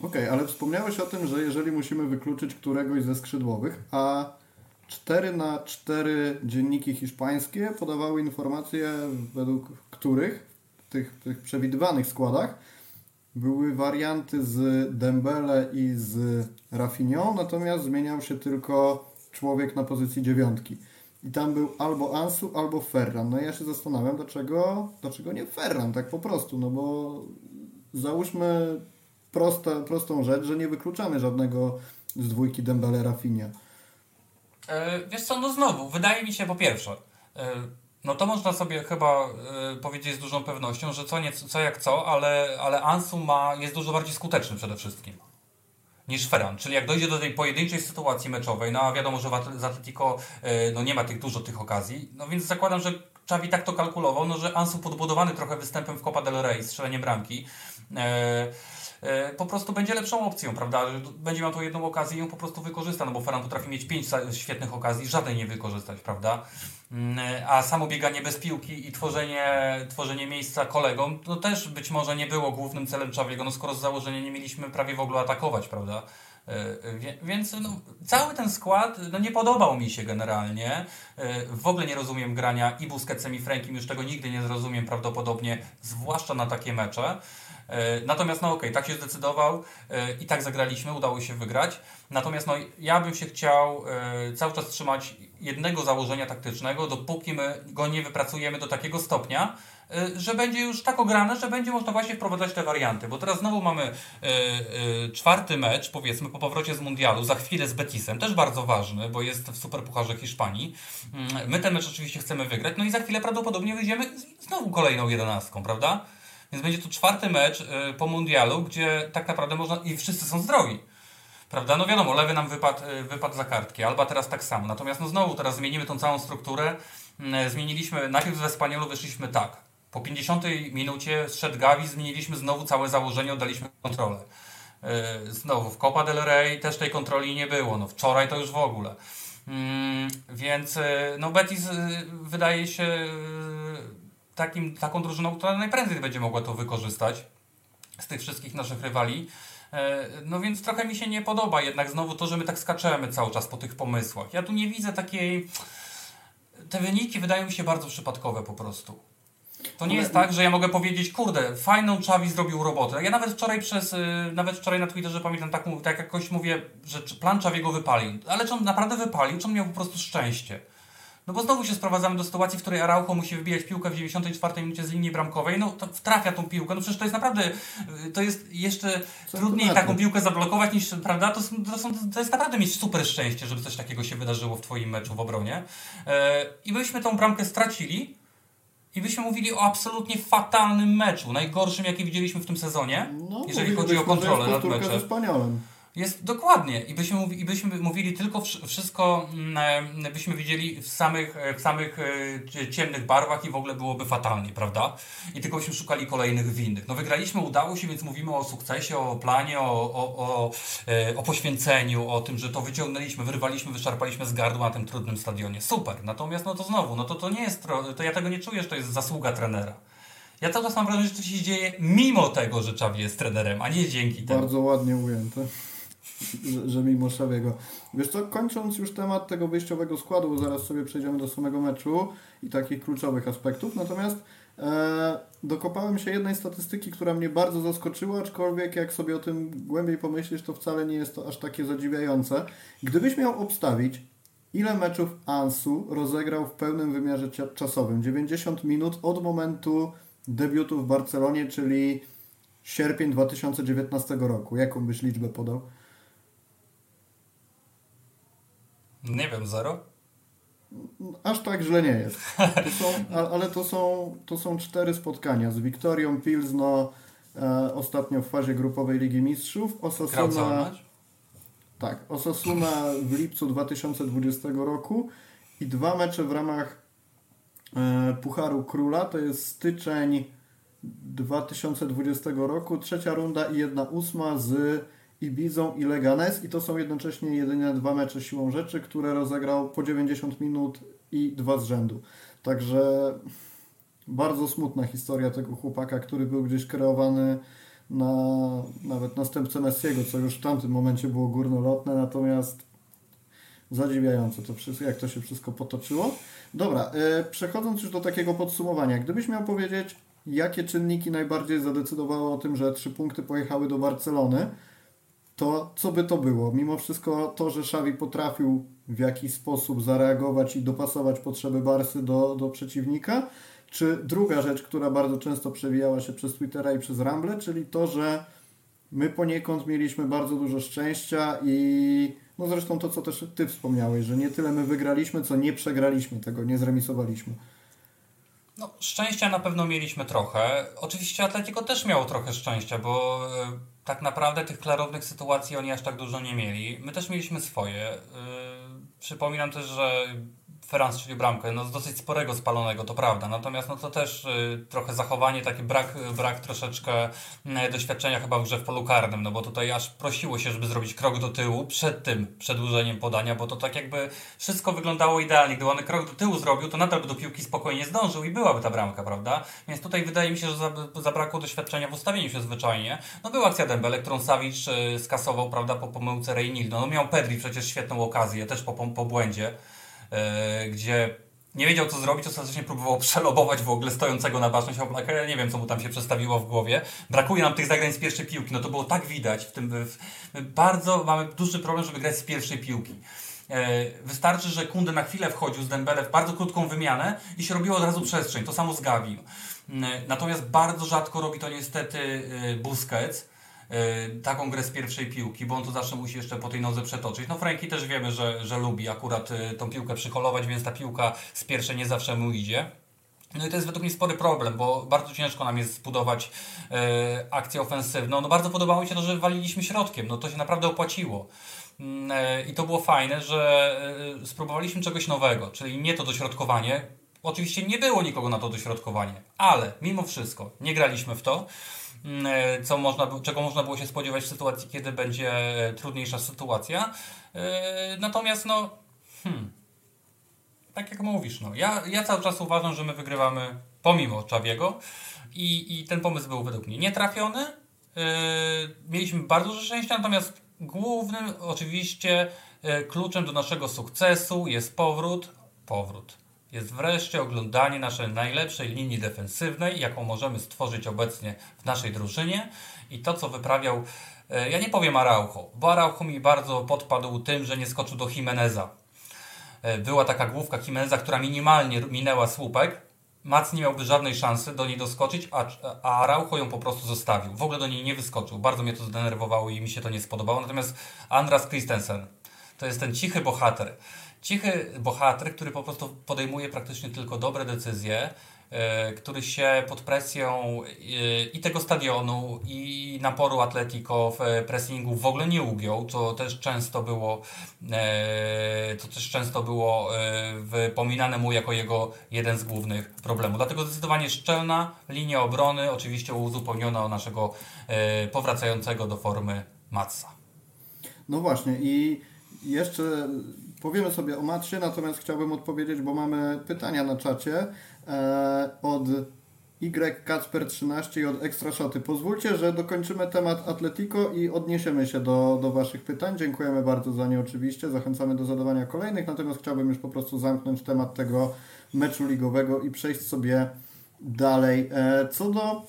Okej, okay, ale wspomniałeś o tym, że jeżeli musimy wykluczyć któregoś ze skrzydłowych, a 4 na 4 dzienniki hiszpańskie podawały informacje, według których w tych, tych przewidywanych składach były warianty z Dembele i z Rafinią, natomiast zmieniał się tylko człowiek na pozycji dziewiątki. I tam był albo Ansu, albo Ferran. No i ja się zastanawiam, dlaczego, dlaczego nie Ferran, tak po prostu, no bo załóżmy proste, prostą rzecz, że nie wykluczamy żadnego z dwójki Dembele Rafinia. E, wiesz co, no znowu, wydaje mi się po pierwsze, e, no to można sobie chyba y, powiedzieć z dużą pewnością, że co, nie, co jak co, ale, ale Ansu ma, jest dużo bardziej skuteczny przede wszystkim niż Ferran. Czyli jak dojdzie do tej pojedynczej sytuacji meczowej, no a wiadomo, że w Atletico y, no nie ma tych dużo tych okazji, no więc zakładam, że Czawi tak to kalkulował, no że Ansu podbudowany trochę występem w Copa del Rey, strzeleniem bramki, E, po prostu będzie lepszą opcją, prawda? Będzie miał tą jedną okazję i ją po prostu wykorzysta, no bo Ferran potrafi mieć pięć świetnych okazji, żadnej nie wykorzystać, prawda? Mm, a samo bieganie bez piłki i tworzenie, tworzenie miejsca kolegom, no też być może nie było głównym celem Czawiego, no skoro z założenia nie mieliśmy prawie w ogóle atakować, prawda? E, więc no, cały ten skład no, nie podobał mi się generalnie. E, w ogóle nie rozumiem grania i Busquetsem i Frankiem, już tego nigdy nie zrozumiem prawdopodobnie, zwłaszcza na takie mecze. E, natomiast no okej, okay, tak się zdecydował e, i tak zagraliśmy, udało się wygrać. Natomiast no, ja bym się chciał e, cały czas trzymać jednego założenia taktycznego, dopóki my go nie wypracujemy do takiego stopnia, że będzie już tak ograne, że będzie można właśnie wprowadzać te warianty. Bo teraz znowu mamy czwarty mecz, powiedzmy, po powrocie z mundialu, za chwilę z Betisem, też bardzo ważny, bo jest w Superpucharze Hiszpanii. Mm, my ten mecz oczywiście chcemy wygrać, no i za chwilę prawdopodobnie wyjdziemy znowu kolejną jedenastką, prawda? Więc będzie to czwarty mecz y, po mundialu, gdzie tak naprawdę można. i wszyscy są zdrowi. Prawda? No wiadomo, lewy nam wypadł, y, wypadł za kartki, Alba teraz tak samo. Natomiast no znowu teraz zmienimy tą całą strukturę. Y, zmieniliśmy, najpierw ze Spaniolu wyszliśmy tak. Po 50 minucie zszedł Gavi, zmieniliśmy znowu całe założenie, oddaliśmy kontrolę. Znowu w Copa del Rey też tej kontroli nie było. No wczoraj to już w ogóle. Mm, więc no Betis wydaje się takim, taką drużyną, która najprędzej będzie mogła to wykorzystać. z tych wszystkich naszych rywali. E, no więc trochę mi się nie podoba jednak znowu to, że my tak skaczemy cały czas po tych pomysłach. Ja tu nie widzę takiej. Te wyniki wydają mi się bardzo przypadkowe po prostu. To nie jest tak, że ja mogę powiedzieć, kurde, fajną Czawi zrobił robotę. Ja nawet wczoraj przez, y, nawet wczoraj na Twitterze pamiętam, tak, tak jakoś mówię, że plan Czawiego wypalił. Ale czy on naprawdę wypalił, czy on miał po prostu szczęście? No bo znowu się sprowadzamy do sytuacji, w której Araujo musi wybijać piłkę w 94 minucie z linii bramkowej, no to trafia tą piłkę, no przecież to jest naprawdę, y, to jest jeszcze trudniej metry. taką piłkę zablokować niż, prawda, to, to, są, to jest naprawdę mieć super szczęście, żeby coś takiego się wydarzyło w Twoim meczu w obronie. E, I byśmy tą bramkę stracili, i byśmy mówili o absolutnie fatalnym meczu, najgorszym jaki widzieliśmy w tym sezonie, No, jeżeli chodzi o kontrolę nad meczem. ze Spaniolem. Jest dokładnie i byśmy, i byśmy mówili tylko wsz- wszystko, mm, e, byśmy widzieli w samych, e, w samych e, cie- ciemnych barwach i w ogóle byłoby fatalnie, prawda? I tylko byśmy szukali kolejnych winnych. No wygraliśmy, udało się, więc mówimy o sukcesie, o planie, o, o, o, o poświęceniu, o tym, że to wyciągnęliśmy, wyrwaliśmy, wyszarpaliśmy z gardła na tym trudnym stadionie. Super. Natomiast no to znowu, no to, to nie jest, to ja tego nie czuję, że to jest zasługa trenera. Ja cały czas mam wrażenie, że to się dzieje mimo tego, że Czawi jest trenerem, a nie dzięki temu. Bardzo ładnie ujęte, mimo Szawiego. Wiesz co, kończąc już temat tego wyjściowego składu, bo zaraz sobie przejdziemy do samego meczu i takich kluczowych aspektów, natomiast e, dokopałem się jednej statystyki, która mnie bardzo zaskoczyła, aczkolwiek jak sobie o tym głębiej pomyślisz, to wcale nie jest to aż takie zadziwiające. Gdybyś miał obstawić, ile meczów Ansu rozegrał w pełnym wymiarze czasowym, 90 minut od momentu debiutu w Barcelonie, czyli sierpień 2019 roku. Jaką byś liczbę podał? Nie wiem, zero? Aż tak źle nie jest. To są, ale to są, to są cztery spotkania z Wiktorią Pilzno e, ostatnio w fazie grupowej Ligi Mistrzów. Osasuna, tak, Osasuna w lipcu 2020 roku i dwa mecze w ramach e, Pucharu Króla. To jest styczeń 2020 roku, trzecia runda i jedna ósma z Ibizą i Leganes i to są jednocześnie jedynie dwa mecze siłą rzeczy, które rozegrał po 90 minut i dwa z rzędu. Także bardzo smutna historia tego chłopaka, który był gdzieś kreowany na nawet następcę Messiego, co już w tamtym momencie było górnolotne, natomiast zadziwiające to wszystko, jak to się wszystko potoczyło. Dobra, e, przechodząc już do takiego podsumowania, gdybyś miał powiedzieć, jakie czynniki najbardziej zadecydowały o tym, że trzy punkty pojechały do Barcelony, to co by to było? Mimo wszystko to, że Xavi potrafił w jakiś sposób zareagować i dopasować potrzeby Barsy do, do przeciwnika, czy druga rzecz, która bardzo często przewijała się przez Twittera i przez Rumble, czyli to, że my poniekąd mieliśmy bardzo dużo szczęścia i no zresztą to, co też Ty wspomniałeś, że nie tyle my wygraliśmy, co nie przegraliśmy tego, nie zremisowaliśmy. No, szczęścia na pewno mieliśmy trochę. Oczywiście Atletico też miało trochę szczęścia, bo e, tak naprawdę tych klarownych sytuacji oni aż tak dużo nie mieli. My też mieliśmy swoje. E, przypominam też, że Ferran strzelił bramkę, no z dosyć sporego spalonego, to prawda. Natomiast no to też y, trochę zachowanie, taki brak, brak troszeczkę y, doświadczenia chyba w grze w polu karnym, no bo tutaj aż prosiło się, żeby zrobić krok do tyłu przed tym przedłużeniem podania, bo to tak jakby wszystko wyglądało idealnie. Gdyby on krok do tyłu zrobił, to nadal by do piłki spokojnie zdążył i byłaby ta bramka, prawda? Więc tutaj wydaje mi się, że za- zabrakło doświadczenia w ustawieniu się zwyczajnie. No była akcja Dembele, którą Savic y, skasował, prawda, po pomyłce Reynildo. No miał Pedri przecież świetną okazję, też po, po, błędzie gdzie nie wiedział co zrobić, ostatecznie próbował przelobować w ogóle stojącego na baczność Oblaka. Ja nie wiem, co mu tam się przestawiło w głowie. Brakuje nam tych zagrań z pierwszej piłki. No to było tak widać. W tym, w, bardzo mamy duży problem, żeby grać z pierwszej piłki. E, Wystarczy, że Kunde na chwilę wchodził z Dembele w bardzo krótką wymianę i się robiło od razu przestrzeń. To samo z Gavim. Mm, Natomiast bardzo rzadko robi to niestety Busquets taką grę z pierwszej piłki, bo on to zawsze musi jeszcze po tej nodze przetoczyć. No Franki też wiemy, że, że lubi akurat y, tą piłkę przyholować, więc ta piłka z pierwszej nie zawsze mu idzie. No i to jest według mnie spory problem, bo bardzo ciężko nam jest zbudować e, akcję ofensywną. No bardzo podobało mi się to, że waliliśmy środkiem, no to się naprawdę opłaciło. Mm, e, I to było fajne, że e, spróbowaliśmy czegoś nowego, czyli nie to dośrodkowanie. Oczywiście nie było nikogo na to dośrodkowanie, ale mimo wszystko nie graliśmy w to, co można, czego można było się spodziewać w sytuacji, kiedy będzie e, trudniejsza sytuacja. E, Natomiast no, hmm, tak jak mówisz, no, ja, ja cały czas uważam, że my wygrywamy pomimo Czawiego i, i ten pomysł był według mnie nietrafiony. mieliśmy bardzo dużo szczęścia, natomiast głównym oczywiście kluczem do naszego sukcesu jest powrót, powrót. Jest wreszcie oglądanie naszej najlepszej linii defensywnej, jaką możemy stworzyć obecnie w naszej drużynie i to, co wyprawiał ja nie powiem Araujo, bo Araujo mi bardzo podpadł tym, że nie skoczył do Jimeneza E, była taka główka Jimeneza, która minimalnie minęła słupek. Mac nie miałby żadnej szansy do niej doskoczyć, a, a Araujo ją po prostu zostawił. W ogóle do niej nie wyskoczył. Bardzo mnie to zdenerwowało i mi się to nie spodobało. Natomiast Andras Christensen to jest ten cichy bohater. Cichy bohater, który po prostu podejmuje praktycznie tylko dobre decyzje, E, który się pod presją e, i tego stadionu, i naporu Atletico w pressingu w ogóle nie ugiął, co też często było, e, co też często było wypominane mu jako jego jeden z głównych problemów. Dlatego zdecydowanie szczelna linia obrony, oczywiście uzupełniona o naszego powracającego do formy Matsa. No właśnie i jeszcze powiemy sobie o Matsie, natomiast chciałbym odpowiedzieć, bo mamy pytania na czacie. E, od Y Kacper 13 i od Extra Shoty. Pozwólcie, że dokończymy temat Atletico i odniesiemy się do, do Waszych pytań. Dziękujemy bardzo za nie oczywiście. Zachęcamy do zadawania kolejnych, natomiast chciałbym już po prostu zamknąć temat tego meczu ligowego i przejść sobie dalej. E, co do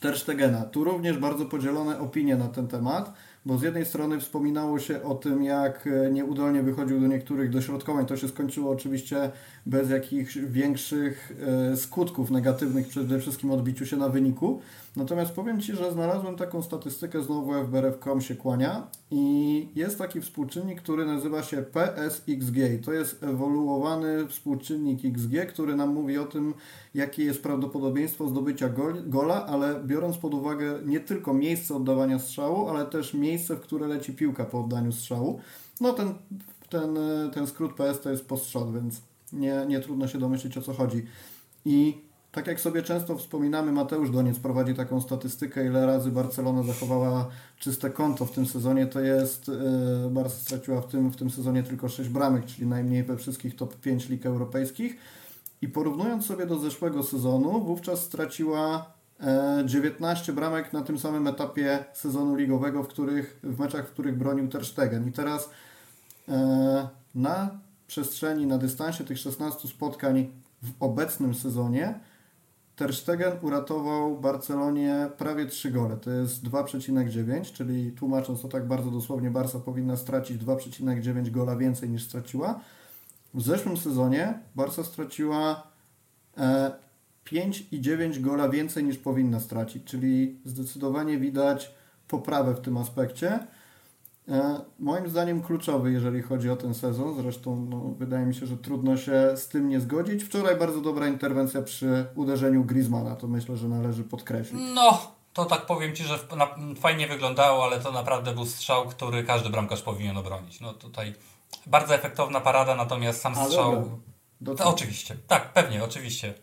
Terstegena, tu również bardzo podzielone opinie na ten temat bo z jednej strony wspominało się o tym, jak e, nieudolnie wychodził do niektórych dośrodkowań. To się skończyło oczywiście bez jakichś większych e, skutków negatywnych, przede wszystkim odbiciu się na wyniku. Natomiast powiem Ci, że znalazłem taką statystykę, znowu FBRF.com się kłania i jest taki współczynnik, który nazywa się PSXG. To jest ewoluowany współczynnik XG, który nam mówi o tym, jakie jest prawdopodobieństwo zdobycia gola, ale biorąc pod uwagę nie tylko miejsce oddawania strzału, ale też miejsce, w które leci piłka po oddaniu strzału. No ten, ten, ten skrót PS to jest postrzał, więc nie, nie trudno się domyślić o co chodzi. I tak jak sobie często wspominamy, Mateusz Doniec prowadzi taką statystykę, ile razy Barcelona zachowała czyste konto w tym sezonie, to jest, yy, Barca straciła w tym, w tym sezonie tylko 6 bramek, czyli najmniej we wszystkich top 5 lig europejskich. I porównując sobie do zeszłego sezonu, wówczas straciła 19 e, bramek na tym samym etapie sezonu ligowego, w, których, w meczach, w których bronił Ter Stegen. I teraz e, na przestrzeni, na dystansie tych 16 spotkań w obecnym sezonie Ter Stegen uratował Barcelonie prawie 3 gole. To jest 2,9, czyli tłumacząc to tak bardzo dosłownie, Barca powinna stracić 2,9 gola więcej niż straciła. W zeszłym sezonie Barca straciła 5,9 e, gola więcej niż powinna stracić, czyli zdecydowanie widać poprawę w tym aspekcie. E, moim zdaniem kluczowy, jeżeli chodzi o ten sezon. Zresztą no, wydaje mi się, że trudno się z tym nie zgodzić. Wczoraj bardzo dobra interwencja przy uderzeniu Griezmana, to myślę, że należy podkreślić. No, to tak powiem Ci, że fajnie wyglądało, ale to naprawdę był strzał, który każdy bramkarz powinien obronić. No tutaj bardzo efektowna parada, natomiast sam strzał... To, oczywiście, tak, pewnie, oczywiście.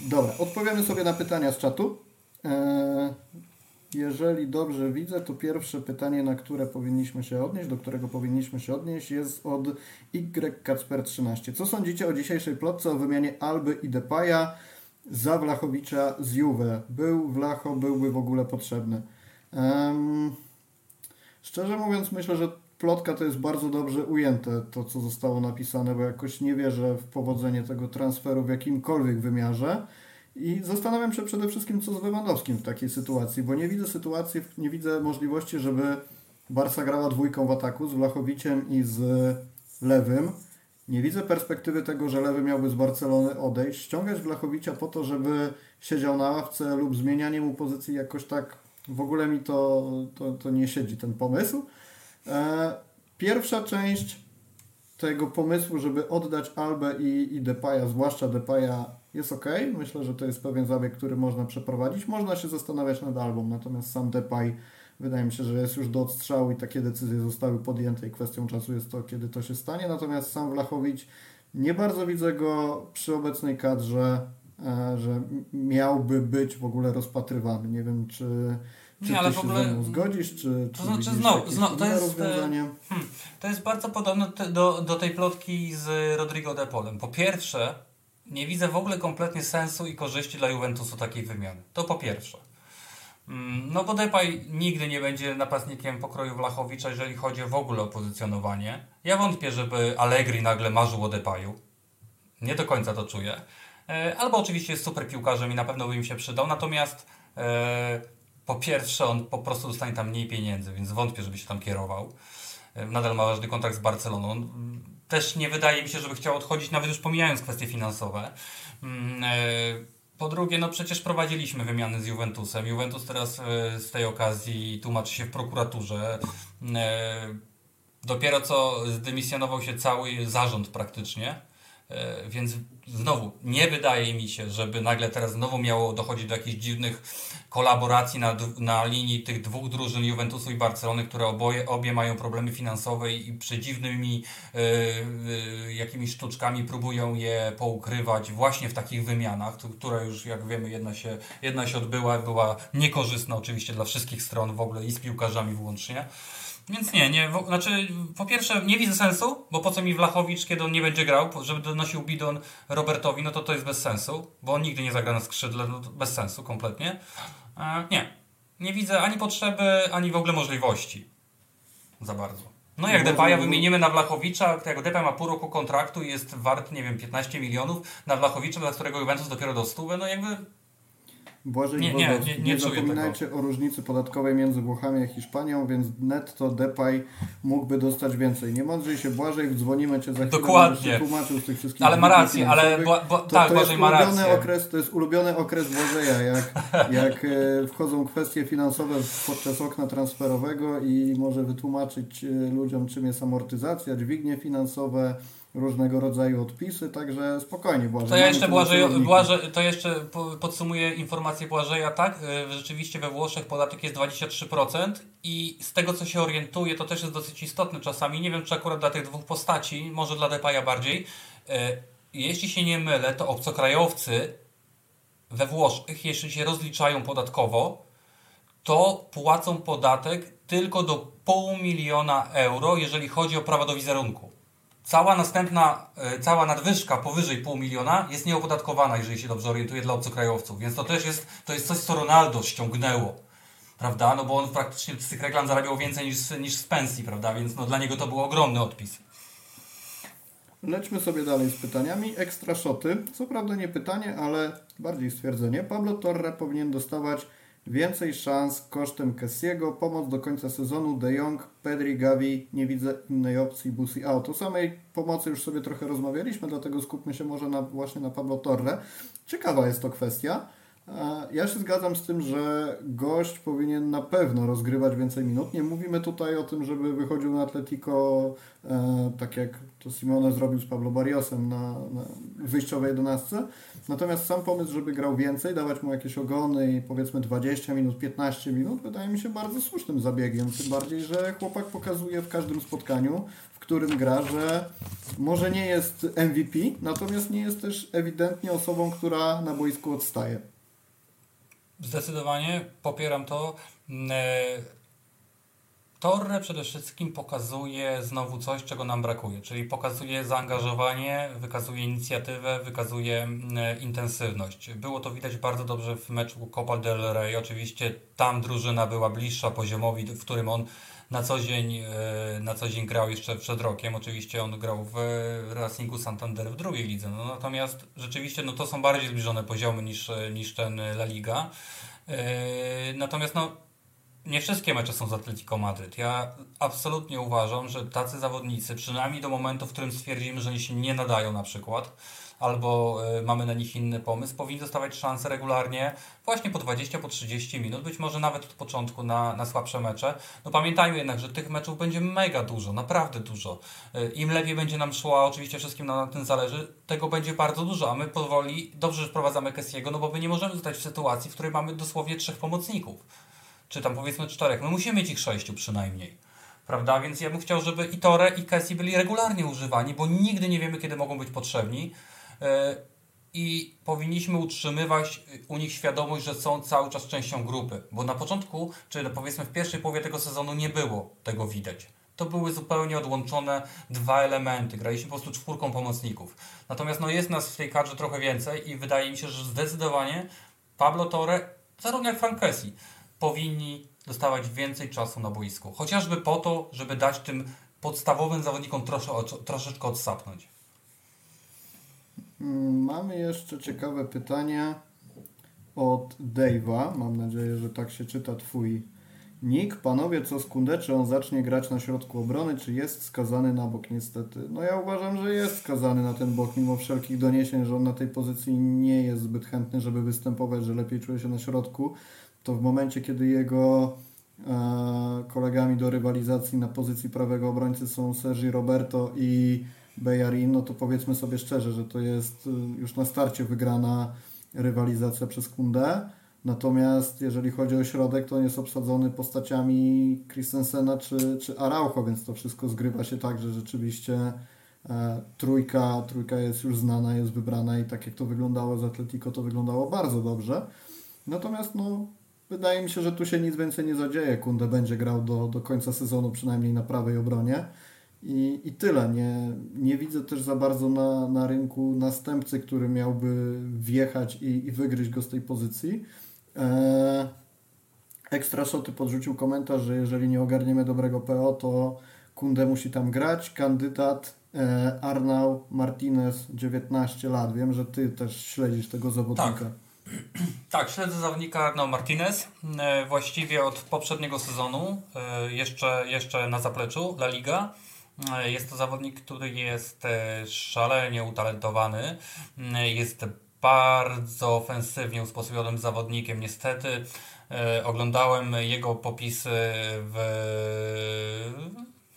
Dobra, odpowiemy sobie na pytania z czatu. Eee, jeżeli dobrze widzę, to pierwsze pytanie, na które powinniśmy się odnieść, do którego powinniśmy się odnieść, jest od YKacper13. Co sądzicie o dzisiejszej plotce o wymianie Alby i Depaya za Wlachowicza z Juve? Był Wlacho, byłby w ogóle potrzebny? Um, szczerze mówiąc, myślę, że plotka to jest bardzo dobrze ujęte, to co zostało napisane, bo jakoś nie wierzę w powodzenie tego transferu w jakimkolwiek wymiarze. I zastanawiam się przede wszystkim, co z Lewandowskim w takiej sytuacji, bo nie widzę sytuacji, nie widzę możliwości, żeby Barca grała dwójką w ataku z Wlachowiciem i z Lewym. Nie widzę perspektywy tego, że Lewy miałby z Barcelony odejść, ściągać Wlachowicza po to, żeby siedział na ławce lub zmienianie mu pozycji jakoś tak w ogóle mi to, to, to nie siedzi ten pomysł. E, pierwsza część tego pomysłu, żeby oddać Albę i, i zwłaszcza Depaya, jest ok. Myślę, że to jest pewien zabieg, który można przeprowadzić. Można się zastanawiać nad Albą, natomiast sam Depay wydaje mi się, że jest już do odstrzału i takie decyzje zostały podjęte i kwestią czasu jest to, kiedy to się stanie. Natomiast sam Wlachowicz nie bardzo widzę go przy obecnej kadrze, e, że miałby być w ogóle rozpatrywany. Nie wiem, czy czy nie, ale w ogóle... się zgodzisz, czy, czy to znaczy znowu, znowu to jest, rozwiązanie? Hmm, to jest bardzo podobne do, do tej plotki z Rodrigo de Polem. Po pierwsze, nie widzę w ogóle kompletnie sensu i korzyści dla Juventusu takiej wymiany. To po pierwsze. Mm, no bo Depay nigdy nie będzie napastnikiem pokroju Wlachowicza, jeżeli chodzi w ogóle o pozycjonowanie. Ja wątpię, żeby Allegri nagle marzył o Depayu. Nie do końca to czuję. E, albo oczywiście jest super piłkarzem i na pewno by im się przydał, natomiast e, po pierwsze on po prostu dostanie tam mniej pieniędzy, więc wątpię, żeby się tam kierował. E, nadal ma ważny kontrakt z Barceloną. Mm, też nie wydaje mi się, żeby chciał odchodzić, nawet już pomijając kwestie finansowe. Mm, po drugie, no przecież prowadziliśmy wymiany z Juventusem. Juventus teraz z tej okazji tłumaczy się w prokuraturze. Dopiero co zdymisjonował się cały zarząd praktycznie E, więc znowu nie wydaje mi się, żeby nagle teraz znowu miało dochodzić do jakichś dziwnych kolaboracji na, na linii tych dwóch drużyn Juventusu i Barcelony, które oboje, obie mają problemy finansowe i przy dziwnymi y, y, jakimiś sztuczkami próbują je poukrywać właśnie w takich wymianach, które już jak wiemy jedna się, jedna się odbyła, była niekorzystna oczywiście dla wszystkich stron w ogóle i z piłkarzami włącznie. Więc nie, nie, w, znaczy po pierwsze nie widzę sensu, bo po co mi Wlachowicz, kiedy on nie będzie grał, żeby donosił bidon Robertowi, no to to jest bez sensu, bo on nigdy nie zagra na skrzydle, no bez sensu kompletnie. E, nie, nie widzę ani potrzeby, ani w ogóle możliwości za bardzo. No jak Depaja wymienimy na Wlachowicza, jak Depay ma pół roku kontraktu i jest wart, nie wiem, 15 milionów, na Wlachowicza, dla którego Juventus dopiero do 100, no jakby Błażej nie, nie, nie, nie, nie zapominajcie tego. o różnicy podatkowej między Włochami a Hiszpanią, więc netto Depay mógłby dostać więcej. Nie mądrzej się Błażej, dzwonimy Cię za chwilę, Dokładnie. tłumaczył z tych wszystkich Ale ma rację, ale bo, bo, to, tak, to Błażej ma rację. Okres, to jest ulubiony okres Błażeja, jak, jak e, wchodzą kwestie finansowe podczas okna transferowego i może wytłumaczyć e, ludziom, czym jest amortyzacja, dźwignie finansowe, różnego rodzaju odpisy, także spokojnie Błażej. To ja jeszcze, Błażej, Błażej, to jeszcze podsumuję informację Błażeja, tak? Y, rzeczywiście we Włoszech podatek jest 23% i z tego co się orientuję, to też jest dosyć istotne czasami, nie wiem czy akurat dla tych dwóch postaci, może dla Depaja bardziej, y, jeśli się nie mylę, to obcokrajowcy we Włoszech, jeśli się rozliczają podatkowo, to płacą podatek tylko do pół miliona euro, jeżeli chodzi o prawa do wizerunku. Cała następna, e, cała nadwyżka powyżej pół miliona jest nieopodatkowana, jeżeli się dobrze orientuję, dla obcokrajowców. Więc to też jest, to jest coś, co Ronaldo ściągnęło. Prawda? No bo on praktycznie z tych reklam zarabiał więcej niż, niż z pensji, prawda? Więc no, dla niego to był ogromny odpis. Lećmy sobie dalej z pytaniami. Ekstra szoty. Co prawda nie pytanie, ale bardziej stwierdzenie. Pablo Torre powinien dostawać Więcej szans kosztem Kessiego, pomoc do końca sezonu, De Jong, Pedri, Gavi, nie widzę innej opcji, Busi out. O samej pomocy już sobie trochę rozmawialiśmy, dlatego skupmy się może na, właśnie na Pablo Torre. Ciekawa jest to kwestia. Ja się zgadzam z tym, że gość powinien na pewno rozgrywać więcej minut. Nie mówimy tutaj o tym, żeby wychodził na Atletico e, tak jak to Simone zrobił z Pablo Barriosem na, na wyjściowej jedenastce. Natomiast sam pomysł, żeby grał więcej, dawać mu jakieś ogony i powiedzmy 20 minut, 15 minut, wydaje mi się bardzo słusznym zabiegiem. Tym bardziej, że chłopak pokazuje w każdym spotkaniu, w którym gra, że może nie jest MVP, natomiast nie jest też ewidentnie osobą, która na boisku odstaje. Zdecydowanie popieram to. Mm, e, Torre przede wszystkim pokazuje znowu coś, czego nam brakuje, czyli pokazuje zaangażowanie, wykazuje inicjatywę, wykazuje mm, intensywność. Było to widać bardzo dobrze w meczu Copa del Rey. Oczywiście tam drużyna była bliższa poziomowi, w którym on na co dzień, e, na co dzień grał jeszcze przed rokiem. Oczywiście on grał w Racingu Santander w drugiej lidze. No, natomiast rzeczywiście no, to są bardziej zbliżone poziomy niż, niż ten La Liga. E, natomiast no, nie wszystkie mecze są z Atletico Madryt. Ja absolutnie uważam, że tacy zawodnicy, przynajmniej do momentu, w którym stwierdzimy, że oni się nie nadają na przykład, albo y, mamy na nich inny pomysł, powinni dostawać szansę regularnie właśnie po 20, po 30 minut, być może nawet od początku na, na słabsze mecze. No pamiętajmy jednak, że tych meczów będzie mega dużo, naprawdę dużo. Y, Im lepiej będzie nam szło, a oczywiście wszystkim na, na tym zależy, tego będzie bardzo dużo, a my powoli dobrze wprowadzamy Kessiego, no bo my nie możemy zostać w sytuacji, w której mamy dosłownie trzech pomocników czy tam powiedzmy czterech. My musimy mieć ich sześciu przynajmniej. Prawda? Więc ja bym chciał, żeby i Tore, i Cassie byli regularnie używani, bo nigdy nie wiemy, kiedy mogą być potrzebni. E, I powinniśmy utrzymywać u nich świadomość, że są cały czas częścią grupy. Bo na początku, czy powiedzmy w pierwszej połowie tego sezonu nie było tego widać. To były zupełnie odłączone dwa elementy. Graliśmy po prostu czwórką pomocników. Natomiast no, jest nas w tej kadrze trochę więcej i wydaje mi się, że zdecydowanie Pablo Torre, zarówno jak Frank Kessi, powinni dostawać więcej czasu na boisku. Chociażby po to, żeby dać tym podstawowym zawodnikom trosze, troszeczkę odsapnąć. Mamy jeszcze ciekawe pytanie od Dave'a. Mam nadzieję, że tak się czyta Twój nick. Panowie, co z Kunde? Czy on zacznie grać na środku obrony, czy jest skazany na bok? Niestety. No ja uważam, że jest skazany na ten bok, mimo wszelkich doniesień, że on na tej pozycji nie jest zbyt chętny, żeby występować, że lepiej czuje się na środku. To w momencie, kiedy jego e, kolegami do rywalizacji na pozycji prawego obrońcy są Sergi Roberto i Bejarin, no to powiedzmy sobie szczerze, że to jest y, już na starcie wygrana rywalizacja przez Kundę. Natomiast jeżeli chodzi o środek, to on jest obsadzony postaciami Christensena czy, czy Araujo, więc to wszystko zgrywa się tak, że rzeczywiście e, trójka, trójka jest już znana, jest wybrana i tak jak to wyglądało z Atletico, to wyglądało bardzo dobrze. Natomiast no, wydaje mi się, że tu się nic więcej nie zadzieje. Kunde będzie grał do, do końca sezonu, przynajmniej na prawej obronie. I, I tyle. Nie, nie widzę też za bardzo na, na rynku następcy, który miałby wjechać i, i wygryźć go z tej pozycji. Eee, Ekstra Szoty podrzucił komentarz, że jeżeli nie ogarniemy dobrego PO, to Kunde musi tam grać. Kandydat e, Arnau Martinez, 19 lat. Wiem, że Ty też śledzisz tego zawodnika. Tak. Tak, śledzę zawodnika Arnau Martinez. E, właściwie od poprzedniego sezonu, e, jeszcze, jeszcze na zapleczu La Liga. E, jest to zawodnik, który jest szalenie utalentowany. Jest bardzo ofensywnie usposobionym zawodnikiem. Niestety oglądałem jego popisy w,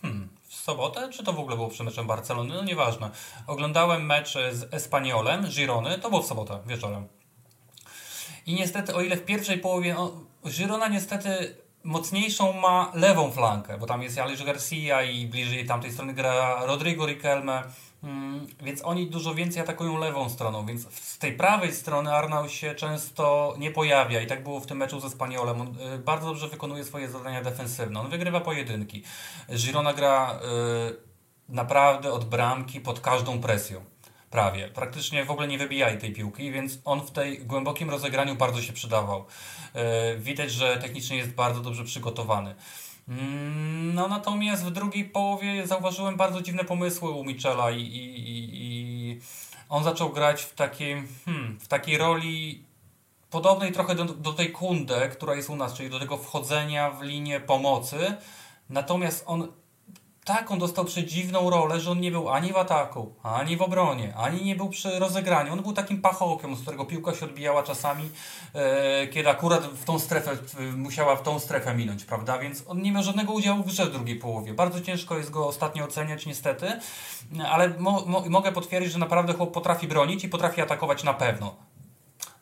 hmm, w sobotę, czy to w ogóle było przed meczem Barcelony, no nieważne. Oglądałem mecz z Espaniolem, Girony, to było w sobotę wieczorem. I niestety, o ile w pierwszej połowie, no, Girona niestety mocniejszą ma lewą flankę, bo tam jest Ależ Garcia i bliżej tamtej strony gra Rodrigo Riquelme, mm, więc oni dużo więcej atakują lewą stroną, więc z tej prawej strony Arnau się często nie pojawia i tak było w tym meczu ze Spaniolem. On y, bardzo dobrze wykonuje swoje zadania defensywne, on wygrywa pojedynki. Girona gra y, naprawdę od bramki pod każdą presją prawie. Praktycznie w ogóle nie wybijali tej piłki, więc on w tej głębokim rozegraniu bardzo się przydawał. E, widać, że technicznie jest bardzo dobrze przygotowany. Mm, no natomiast w drugiej połowie zauważyłem bardzo dziwne pomysły u Michela i, i, i on zaczął grać w takiej, hmm, w takiej roli podobnej trochę do, do tej kunde, która jest u nas, czyli do tego wchodzenia w linię pomocy. Natomiast on tak, on dostał przedziwną rolę, że on nie był ani w ataku, ani w obronie, ani nie był przy rozegraniu. On był takim pachołkiem, z którego piłka się odbijała czasami, e, kiedy akurat w tą strefę, musiała w tą strefę minąć, prawda? Więc on nie miał żadnego udziału w grze w drugiej połowie. Bardzo ciężko jest go ostatnio oceniać, niestety, ale mo, mo, mogę potwierdzić, że naprawdę chłop potrafi bronić i potrafi atakować na pewno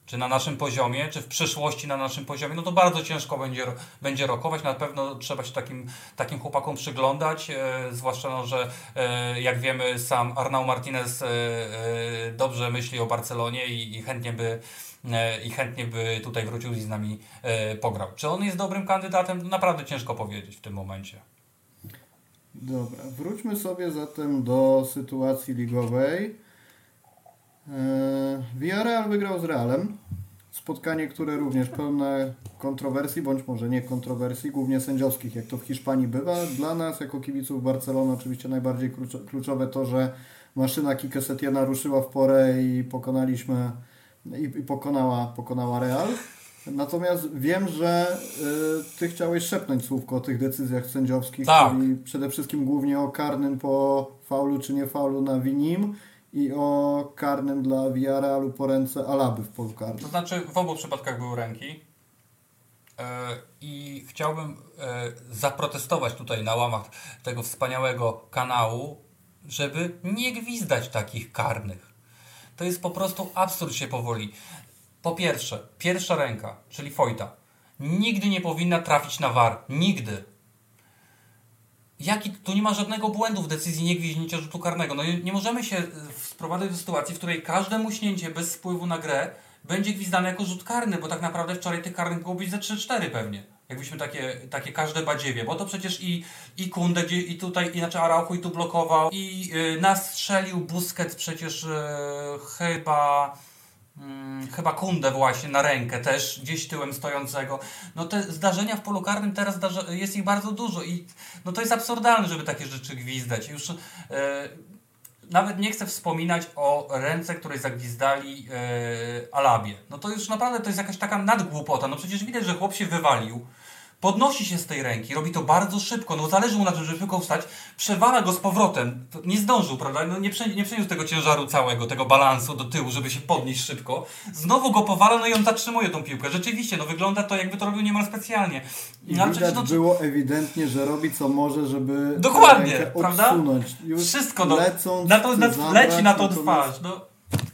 czy na naszym poziomie, czy w przyszłości na naszym poziomie, no to bardzo ciężko będzie, będzie rokować. Na pewno trzeba się takim, takim chłopakom przyglądać, e, zwłaszcza, no, że e, jak wiemy, sam Arnau Martinez e, e, dobrze myśli o Barcelonie i, i chętnie by e, i chętnie by tutaj wrócił i z nami e, pograł. Czy on jest dobrym kandydatem? Naprawdę ciężko powiedzieć w tym momencie. Dobra, wróćmy sobie zatem do sytuacji ligowej. E, Villarreal wygrał z Realem. Spotkanie, które również pełne kontrowersji, bądź może nie kontrowersji, głównie sędziowskich, jak to w Hiszpanii bywa. Dla nas, jako kibiców Barcelony, oczywiście najbardziej kluczowe to, że maszyna Kike Setiena ruszyła w porę i pokonaliśmy i, i pokonała, pokonała Real. Natomiast wiem, że y, Ty chciałeś szepnąć słówko o tych decyzjach sędziowskich, tak. czyli przede wszystkim głównie o karnym po faulu czy nie faulu na Winim i o karnym dla Villarrealu po ręce Alaby w polu karnym. To znaczy w obu przypadkach były ręki e, i chciałbym e, zaprotestować tutaj na łamach tego wspaniałego kanału, żeby nie gwizdać takich karnych. To jest po prostu absurd się powoli. Po pierwsze, pierwsza ręka, czyli Fojta, nigdy nie powinna trafić na war. Nigdy. Jaki, tu nie ma żadnego błędu w decyzji niegwiźnięcia rzutu karnego. No nie możemy się sprowadzać do sytuacji, w której każde muśnięcie bez wpływu na grę będzie gwizdane jako rzut karny, bo tak naprawdę wczoraj tych karnych było być ze 3-4 pewnie. Jakbyśmy takie, takie każde badziewie, bo to przecież i, i Kunde, i tutaj, inaczej Araujo i tu blokował, i yy, nas strzelił Busquets przecież yy, chyba mm, chyba Kundę właśnie na rękę też, gdzieś tyłem stojącego. No te zdarzenia w polu karnym teraz zdarza, jest ich bardzo dużo i no to jest absurdalne, żeby takie rzeczy gwizdać. Już e, nawet nie chcę wspominać o ręce, której zagwizdali e, Alabie. No to już naprawdę to jest jakaś taka nadgłupota. No przecież widać, że chłop się wywalił podnosi się z tej ręki, robi to bardzo szybko, no zależy mu na tym, żeby szybko wstać, przewala go z powrotem, nie zdążył, prawda, no nie, prze, nie przeniósł tego ciężaru całego, tego balansu do tyłu, żeby się podnieść szybko, znowu go powala, no i on zatrzymuje tą piłkę, rzeczywiście, no wygląda to jakby to robił niemal specjalnie. I no, widać no, było ewidentnie, że robi co może, żeby Dokładnie, prawda? Wszystko, no, lecąc, na to, na, leci na tą twarz, no.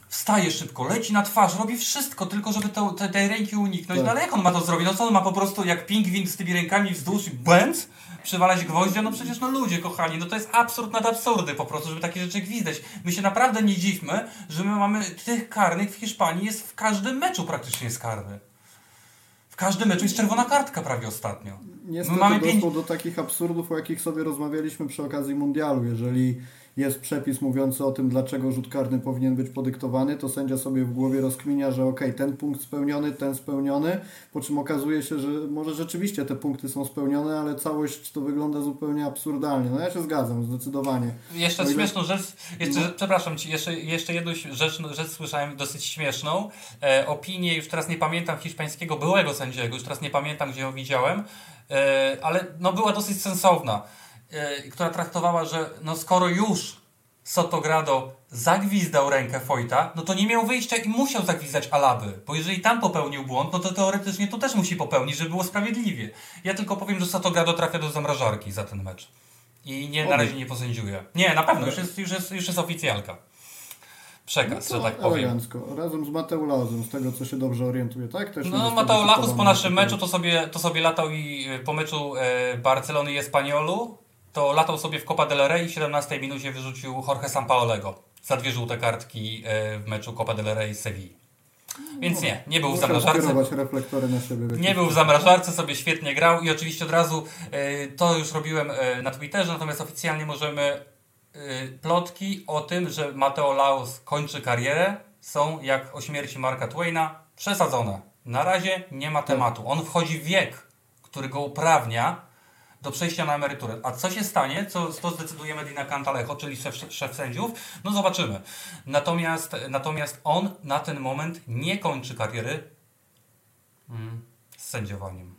Wstaje szybko, leci na twarz, robi wszystko, tylko żeby te, te, tej ręki uniknąć. Tak. No ale jak on ma to zrobić? No co on ma po prostu jak pingwin z tymi rękami wzdłuż i bęc? Przywalać gwoździa? No przecież no ludzie kochani, no to jest absurd nad absurdy po prostu, żeby takie rzeczy gwizdać. My się naprawdę nie dziwmy, że my mamy tych karnych w Hiszpanii jest w każdym meczu praktycznie jest karny. W każdym meczu jest czerwona kartka prawie ostatnio. Niestety My mamy doszło pięć... do takich absurdów, o jakich sobie rozmawialiśmy przy okazji mundialu. Jeżeli jest przepis mówiący o tym, dlaczego rzut karny powinien być podyktowany, to sędzia sobie w głowie rozkminia, że ok, ten punkt spełniony, ten spełniony, po czym okazuje się, że może rzeczywiście te punkty są spełnione, ale całość to wygląda zupełnie absurdalnie. No ja się zgadzam, zdecydowanie. Jeszcze no śmieszną rzecz, jeszcze, no. przepraszam Ci, jeszcze, jeszcze jedną rzecz, rzecz słyszałem dosyć śmieszną. E, opinię, już teraz nie pamiętam hiszpańskiego byłego sędziego, już teraz nie pamiętam, gdzie ją widziałem, e, ale no była dosyć sensowna która traktowała, że no skoro już Sotogrado zagwizdał rękę Fojta, no to nie miał wyjścia i musiał zagwizdać Alaby, bo jeżeli tam popełnił błąd, no to teoretycznie tu też musi popełnić, żeby było sprawiedliwie. Ja tylko powiem, że Sotogrado trafia do zamrażarki za ten mecz. I nie, na razie nie posędziuje. Nie, na pewno, już jest, już jest, już jest oficjalka. Przekaz, no że tak powiem. Elegancko. Razem z Mateo Lauzem, z tego co się dobrze orientuje, tak? Też no Mateo Lauz po naszym meczu to sobie, to sobie latał i po meczu e, Barcelony i Espaniolu to latał sobie w Copa del Rey i w 17 minucie wyrzucił Jorge Sampaolego za dwie żółte kartki e, w meczu Copa del Rey z Sevilla. Więc nie, nie był w zamrażarce. Nie był w zamrażarce, sobie świetnie grał i oczywiście od razu e, to już robiłem e, na Twitterze, natomiast oficjalnie możemy plotki o tym, że Mateo Laos kończy karierę są jak o śmierci Marka Twaina przesadzone. Na razie nie ma tematu. On wchodzi w wiek, który go uprawnia do przejścia na emeryturę. A co się stanie, co to zdecyduje Medina Cantalejo, czyli szef, szef sędziów, no zobaczymy. Natomiast, natomiast on na ten moment nie kończy kariery mm, z sędziowaniem.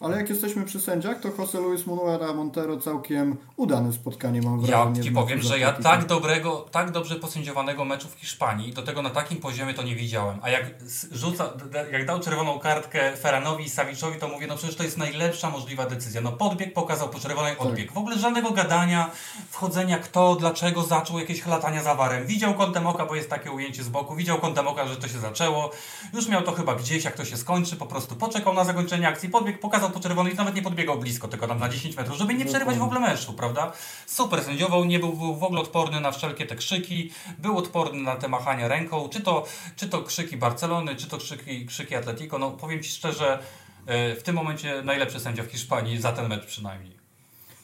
Ale jak jesteśmy przy sędziach, to José Luis Manuela Montero całkiem udane spotkanie mam wrażenie. Ja Ci powiem, że ja tak dobrego, tak dobrze posędziowanego meczu w Hiszpanii, do tego na takim poziomie to nie widziałem. A jak rzuca, jak dał czerwoną kartkę Ferranowi i Saviczowi, to mówię, no przecież to jest najlepsza możliwa decyzja. No podbieg pokazał po czerwonej tak. odbieg. W ogóle żadnego gadania, wchodzenia kto, dlaczego zaczął jakieś chlatania za warem. Widział kątem oka, bo jest takie ujęcie z boku, widział kątem oka, że to się zaczęło. Już miał to chyba gdzieś, jak to się skończy, po prostu poczekał na zakończenie akcji, podbieg, pokazał po czerwonej, nawet nie podbiegał blisko, tylko tam na 10 metrów, żeby nie przerywać w ogóle meczu, prawda? Super sędziował, nie był, był w ogóle odporny na wszelkie te krzyki, był odporny na te machania ręką, czy to, czy to krzyki Barcelony, czy to krzyki, krzyki Atletico. No powiem Ci szczerze, e, w tym momencie najlepszy sędzia w Hiszpanii, za ten mecz przynajmniej.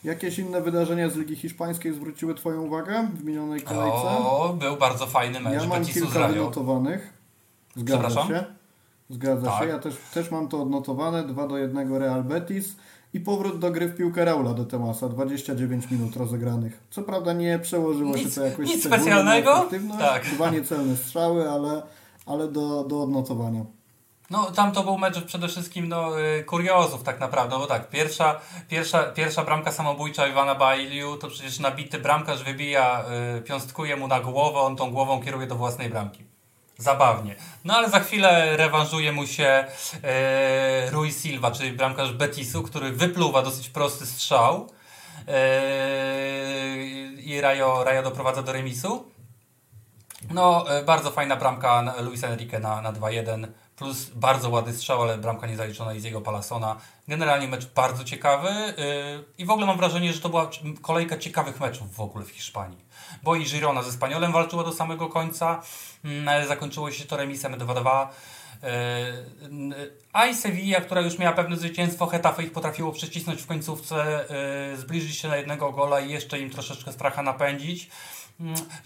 Jakieś inne wydarzenia z Ligi Hiszpańskiej zwróciły Twoją uwagę w minionej kolejce? O, był bardzo fajny mecz. Ja mam kilka wynotowanych. Zgadza się. Zgadza tak. się. Ja też, też mam to odnotowane. 2 do 1 Real Betis i powrót do gry w piłkę Raula de Temasa. 29 minut rozegranych. Co prawda nie przełożyło nic, się to jakoś nic specjalnego. Tak. Dwa niecelne strzały, ale, ale do, do odnotowania. No, tam to był mecz przede wszystkim no, y, kuriozów tak naprawdę, bo tak, pierwsza, pierwsza, pierwsza bramka samobójcza Iwana Bailiu, to przecież nabity bramkarz wybija, y, piąstkuje mu na głowę, on tą głową kieruje do własnej bramki zabawnie. No ale za chwilę rewanżuje mu się e, Rui Silva, czyli bramkarz Betisu, który wypluwa dosyć prosty strzał e, i Rayo, Rayo doprowadza do remisu. No, e, bardzo fajna bramka Luis Enrique na, na 2-1, plus bardzo ładny strzał, ale bramka nie zaliczona z jego Palasona. Generalnie mecz bardzo ciekawy e, i w ogóle mam wrażenie, że to była kolejka ciekawych meczów w ogóle w Hiszpanii. Bo i Girona ze Spaniolem walczyła do samego końca, Mm, zakończyło się to remisem 2-2. A i Sevilla, która już miała pewne zwycięstwo, Hetafe ich potrafiło przycisnąć w końcówce, zbliżyć się na jednego gola i jeszcze im troszeczkę stracha napędzić.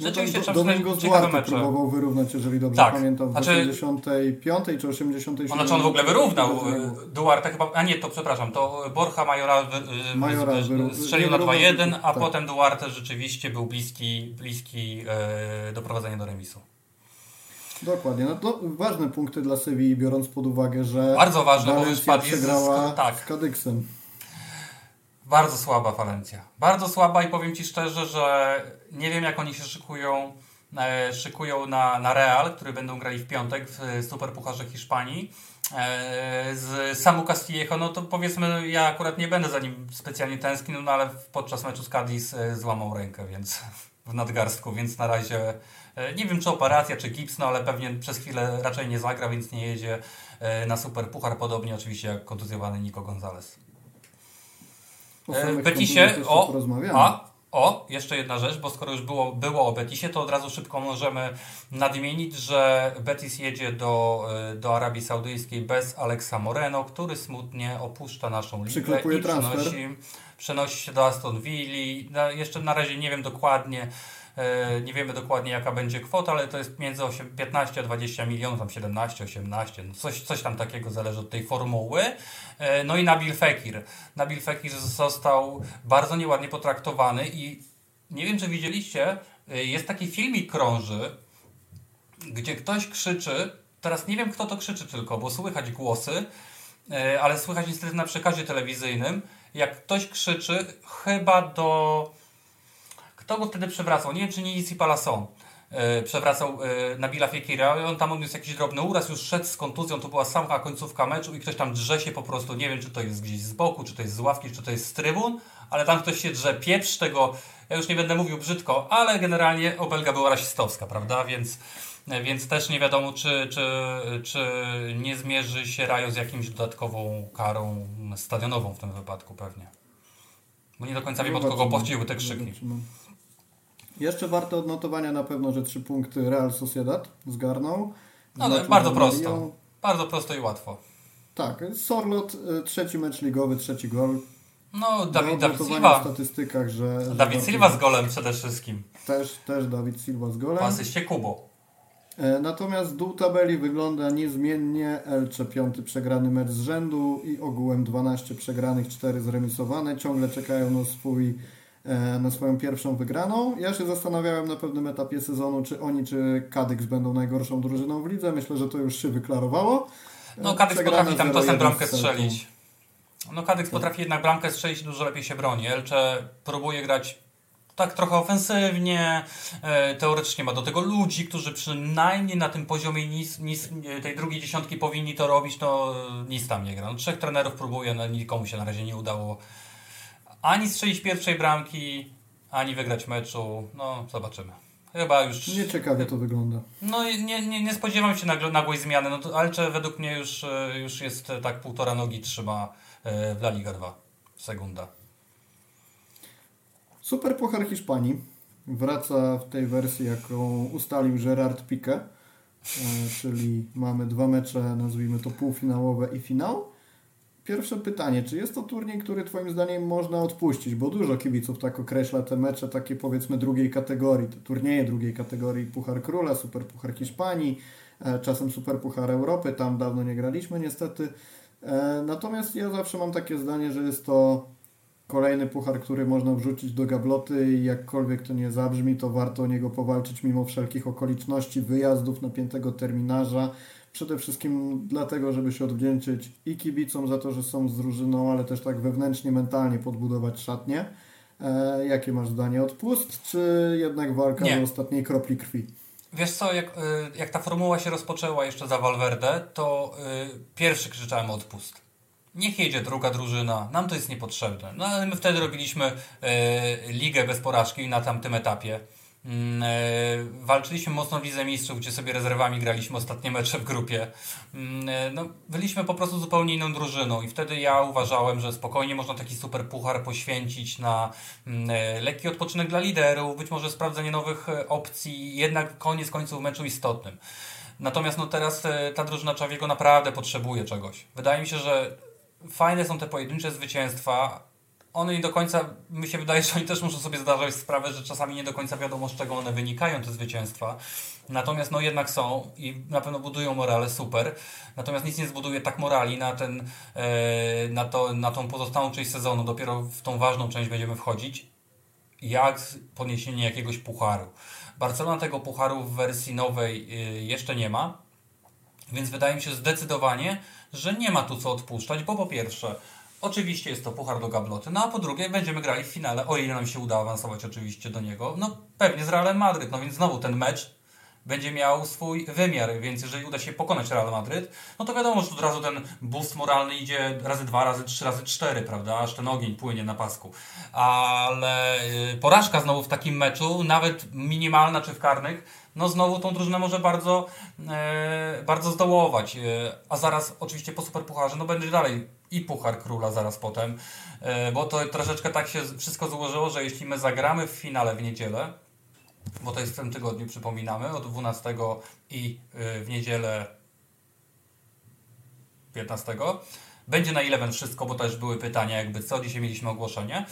Rzeczywiście no do, Domingos Duarte próbował wyrównać, jeżeli dobrze tak. pamiętam, w znaczy, 85 czy 87. Znaczy on w ogóle wyrównał Duarte chyba, a nie, to przepraszam, to Borja Majora, Majora strzelił na 2-1, a tak. potem Duarte rzeczywiście był bliski, bliski e, doprowadzenia do remisu. Dokładnie. No to ważne punkty dla Sewilli, biorąc pod uwagę, że Bardzo ważne, bo już przegrała z, tak. z Kadyksem. Bardzo słaba Valencia. Bardzo słaba i powiem Ci szczerze, że nie wiem jak oni się szykują, e, szykują na, na Real, który będą grali w piątek w Superpucharze Hiszpanii. E, z Samu Castillejo, no to powiedzmy, ja akurat nie będę za nim specjalnie tęsknił, no ale podczas meczu z Cadiz e, złamał rękę, więc w nadgarstku, więc na razie e, nie wiem czy operacja, czy gips, no ale pewnie przez chwilę raczej nie zagra, więc nie jedzie e, na super puchar, podobnie oczywiście jak kontuzjowany Nico Gonzalez. E, Betisie, o, a, o, jeszcze jedna rzecz, bo skoro już było, było o Betisie, to od razu szybko możemy nadmienić, że Betis jedzie do, do Arabii Saudyjskiej bez Alexa Moreno, który smutnie opuszcza naszą ligę i przenosi, przenosi się do Aston Villa. Jeszcze na razie nie wiem dokładnie, E, nie wiemy dokładnie jaka będzie kwota, ale to jest między 8, 15 a 20 milionów, tam 17, 18, no coś, coś tam takiego zależy od tej formuły. E, no i Nabil Fekir. Nabil Fekir został bardzo nieładnie potraktowany i nie wiem czy widzieliście, e, jest taki filmik krąży, gdzie ktoś krzyczy, teraz nie wiem kto to krzyczy tylko, bo słychać głosy, ale słychać niestety na przekazie telewizyjnym, jak ktoś krzyczy chyba do kto go wtedy przewracał? Nie wiem, czy nie Isi Palasson. Yy, przewracał yy, Nabila Fiekira. On tam odniósł jakiś drobny uraz, już szedł z kontuzją, to była sama końcówka meczu i ktoś tam drze się po prostu, nie wiem czy to jest gdzieś z boku, czy to jest z ławki, czy to jest z trybun, ale tam ktoś się drze, pieprz tego, ja już nie będę mówił brzydko, ale generalnie obelga była rasistowska, prawda, więc, więc też nie wiadomo czy, czy, czy nie zmierzy się Rajo z jakimś dodatkową karą stadionową w tym wypadku pewnie. Bo nie do końca wiem od kogo pochodziły te krzyki. Jeszcze warto odnotowania na pewno, że trzy punkty Real Sociedad zgarnął. No, ale bardzo prosto. Bardzo prosto i łatwo. Tak, Sorlot, y, trzeci mecz ligowy, trzeci gol. No, Dawid, Dawid Silva. w statystykach, że... że Dawid Silva z golem przede wszystkim. Też, też Dawid Silva z golem. Asyście Kubo. E, natomiast dół tabeli wygląda niezmiennie. Elcze piąty przegrany mecz z rzędu i ogółem 12 przegranych, 4 zremisowane. Ciągle czekają na swój na swoją pierwszą wygraną. Ja się zastanawiałem na pewnym etapie sezonu, czy oni, czy Kadyks będą najgorszą drużyną w lidze. Myślę, że to już się wyklarowało. No Kadyks potrafi tam czasem bramkę strzelić. No Kadyks potrafi jednak bramkę strzelić, dużo lepiej się broni. Elcze próbuje grać tak trochę ofensywnie, e, teoretycznie ma do tego ludzi, którzy przynajmniej na tym poziomie nis, nis, tej drugiej dziesiątki powinni to robić, to nic tam nie gra. No, trzech trenerów próbuje, no, nikomu się na razie nie udało ani strzelić pierwszej bramki, ani wygrać meczu. No, zobaczymy. Chyba już. Nieciekawie to wygląda. No nie, nie, nie spodziewam się nagłej zmiany, no to, ale czy według mnie już, e, już jest e, tak półtora nogi trzyma e, w La Liga 2. Segunda. Super Puchar Hiszpanii wraca w tej wersji, jaką ustalił Gerard Pique, czyli mamy dwa mecze, nazwijmy to półfinałowe i finał. Pierwsze pytanie, czy jest to turniej, który Twoim zdaniem można odpuścić? Bo dużo kibiców tak określa te mecze takie powiedzmy drugiej kategorii, te turnieje drugiej kategorii, Puchar Króla, Super Puchar Hiszpanii, e, czasem Super Puchar Europy, tam dawno nie graliśmy niestety. E, natomiast ja zawsze mam takie zdanie, że jest to kolejny puchar, który można wrzucić do gabloty i jakkolwiek to nie zabrzmi, to warto o niego powalczyć mimo wszelkich okoliczności, wyjazdów, napiętego terminarza, Przede wszystkim dlatego, żeby się odwdzięczyć i kibicom za to, że są z drużyną, ale też tak wewnętrznie, mentalnie podbudować szatnie. E, jakie masz zdanie? Odpust, czy jednak walka Nie. do ostatniej kropli krwi? Wiesz co, jak, y, jak ta formuła się rozpoczęła jeszcze za Valverde, to y, pierwszy krzyczałem odpust. Niech jedzie druga drużyna, nam to jest niepotrzebne. No ale my wtedy robiliśmy y, ligę bez porażki na tamtym etapie. Mm, e, walczyliśmy mocno w Lidze Mistrzów, gdzie sobie rezerwami graliśmy ostatnie mecze w grupie. Mm, e, no, byliśmy po prostu zupełnie inną drużyną i wtedy ja uważałem, że spokojnie można taki super puchar poświęcić na mm, e, lekki odpoczynek dla liderów, być może sprawdzenie nowych opcji, jednak koniec końców meczu istotnym. Natomiast no teraz ta drużyna Czawiego naprawdę potrzebuje czegoś. Wydaje mi się, że fajne są te pojedyncze zwycięstwa. One nie do końca, mi się wydaje, że oni też muszą sobie zdarzać sprawę, że czasami nie do końca wiadomo, z czego one wynikają, te zwycięstwa. Natomiast no jednak są i na pewno budują morale super. Natomiast nic nie zbuduje tak morali na, ten, e, na, to, na tą pozostałą część sezonu. Dopiero w tą ważną część będziemy wchodzić. Jak podniesienie jakiegoś pucharu. Barcelona tego pucharu w wersji nowej y, jeszcze nie ma, więc wydaje mi się zdecydowanie, że nie ma tu co odpuszczać, bo po pierwsze, oczywiście jest to puchar do gabloty, no a po drugie będziemy grali w finale, o ile nam się uda awansować oczywiście do niego, no pewnie z Realem Madryt, no więc znowu ten mecz będzie miał swój wymiar, więc jeżeli uda się pokonać Real Madryt, no to wiadomo, że od razu ten boost moralny idzie razy dwa, razy trzy, razy cztery, prawda, aż ten ogień płynie na pasku. Ale y, porażka znowu w takim meczu, nawet minimalna czy w karnych, no znowu tą drużynę może bardzo, e, bardzo zdołować. E, a zaraz oczywiście po Superpucharze, no będzie dalej i Puchar Króla zaraz potem, e, bo to troszeczkę tak się wszystko złożyło, że jeśli my zagramy w finale w niedzielę, bo to jest w tym tygodniu, przypominamy, od 12 i y, w niedzielę 15. Będzie na Eleven wszystko, bo też były pytania, jakby co, dzisiaj mieliśmy ogłoszenie.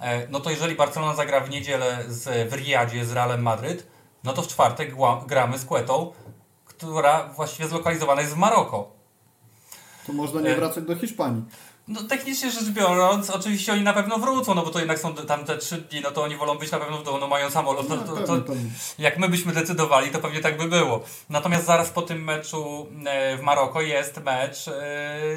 E, no to jeżeli Barcelona zagra w niedzielę z, w Riyadzie z Realem Madryt, no to w czwartek gramy z Kłetą, która właściwie zlokalizowana jest w Maroko. To można nie e, wracać do Hiszpanii. No technicznie rzecz biorąc, oczywiście oni na pewno wrócą, no bo to jednak są tam te trzy dni, no to oni wolą być na pewno w domu, no mają samolot, no, to, to, to, jak my byśmy decydowali, to pewnie tak by było. Natomiast zaraz po tym meczu e, w Maroko jest mecz e,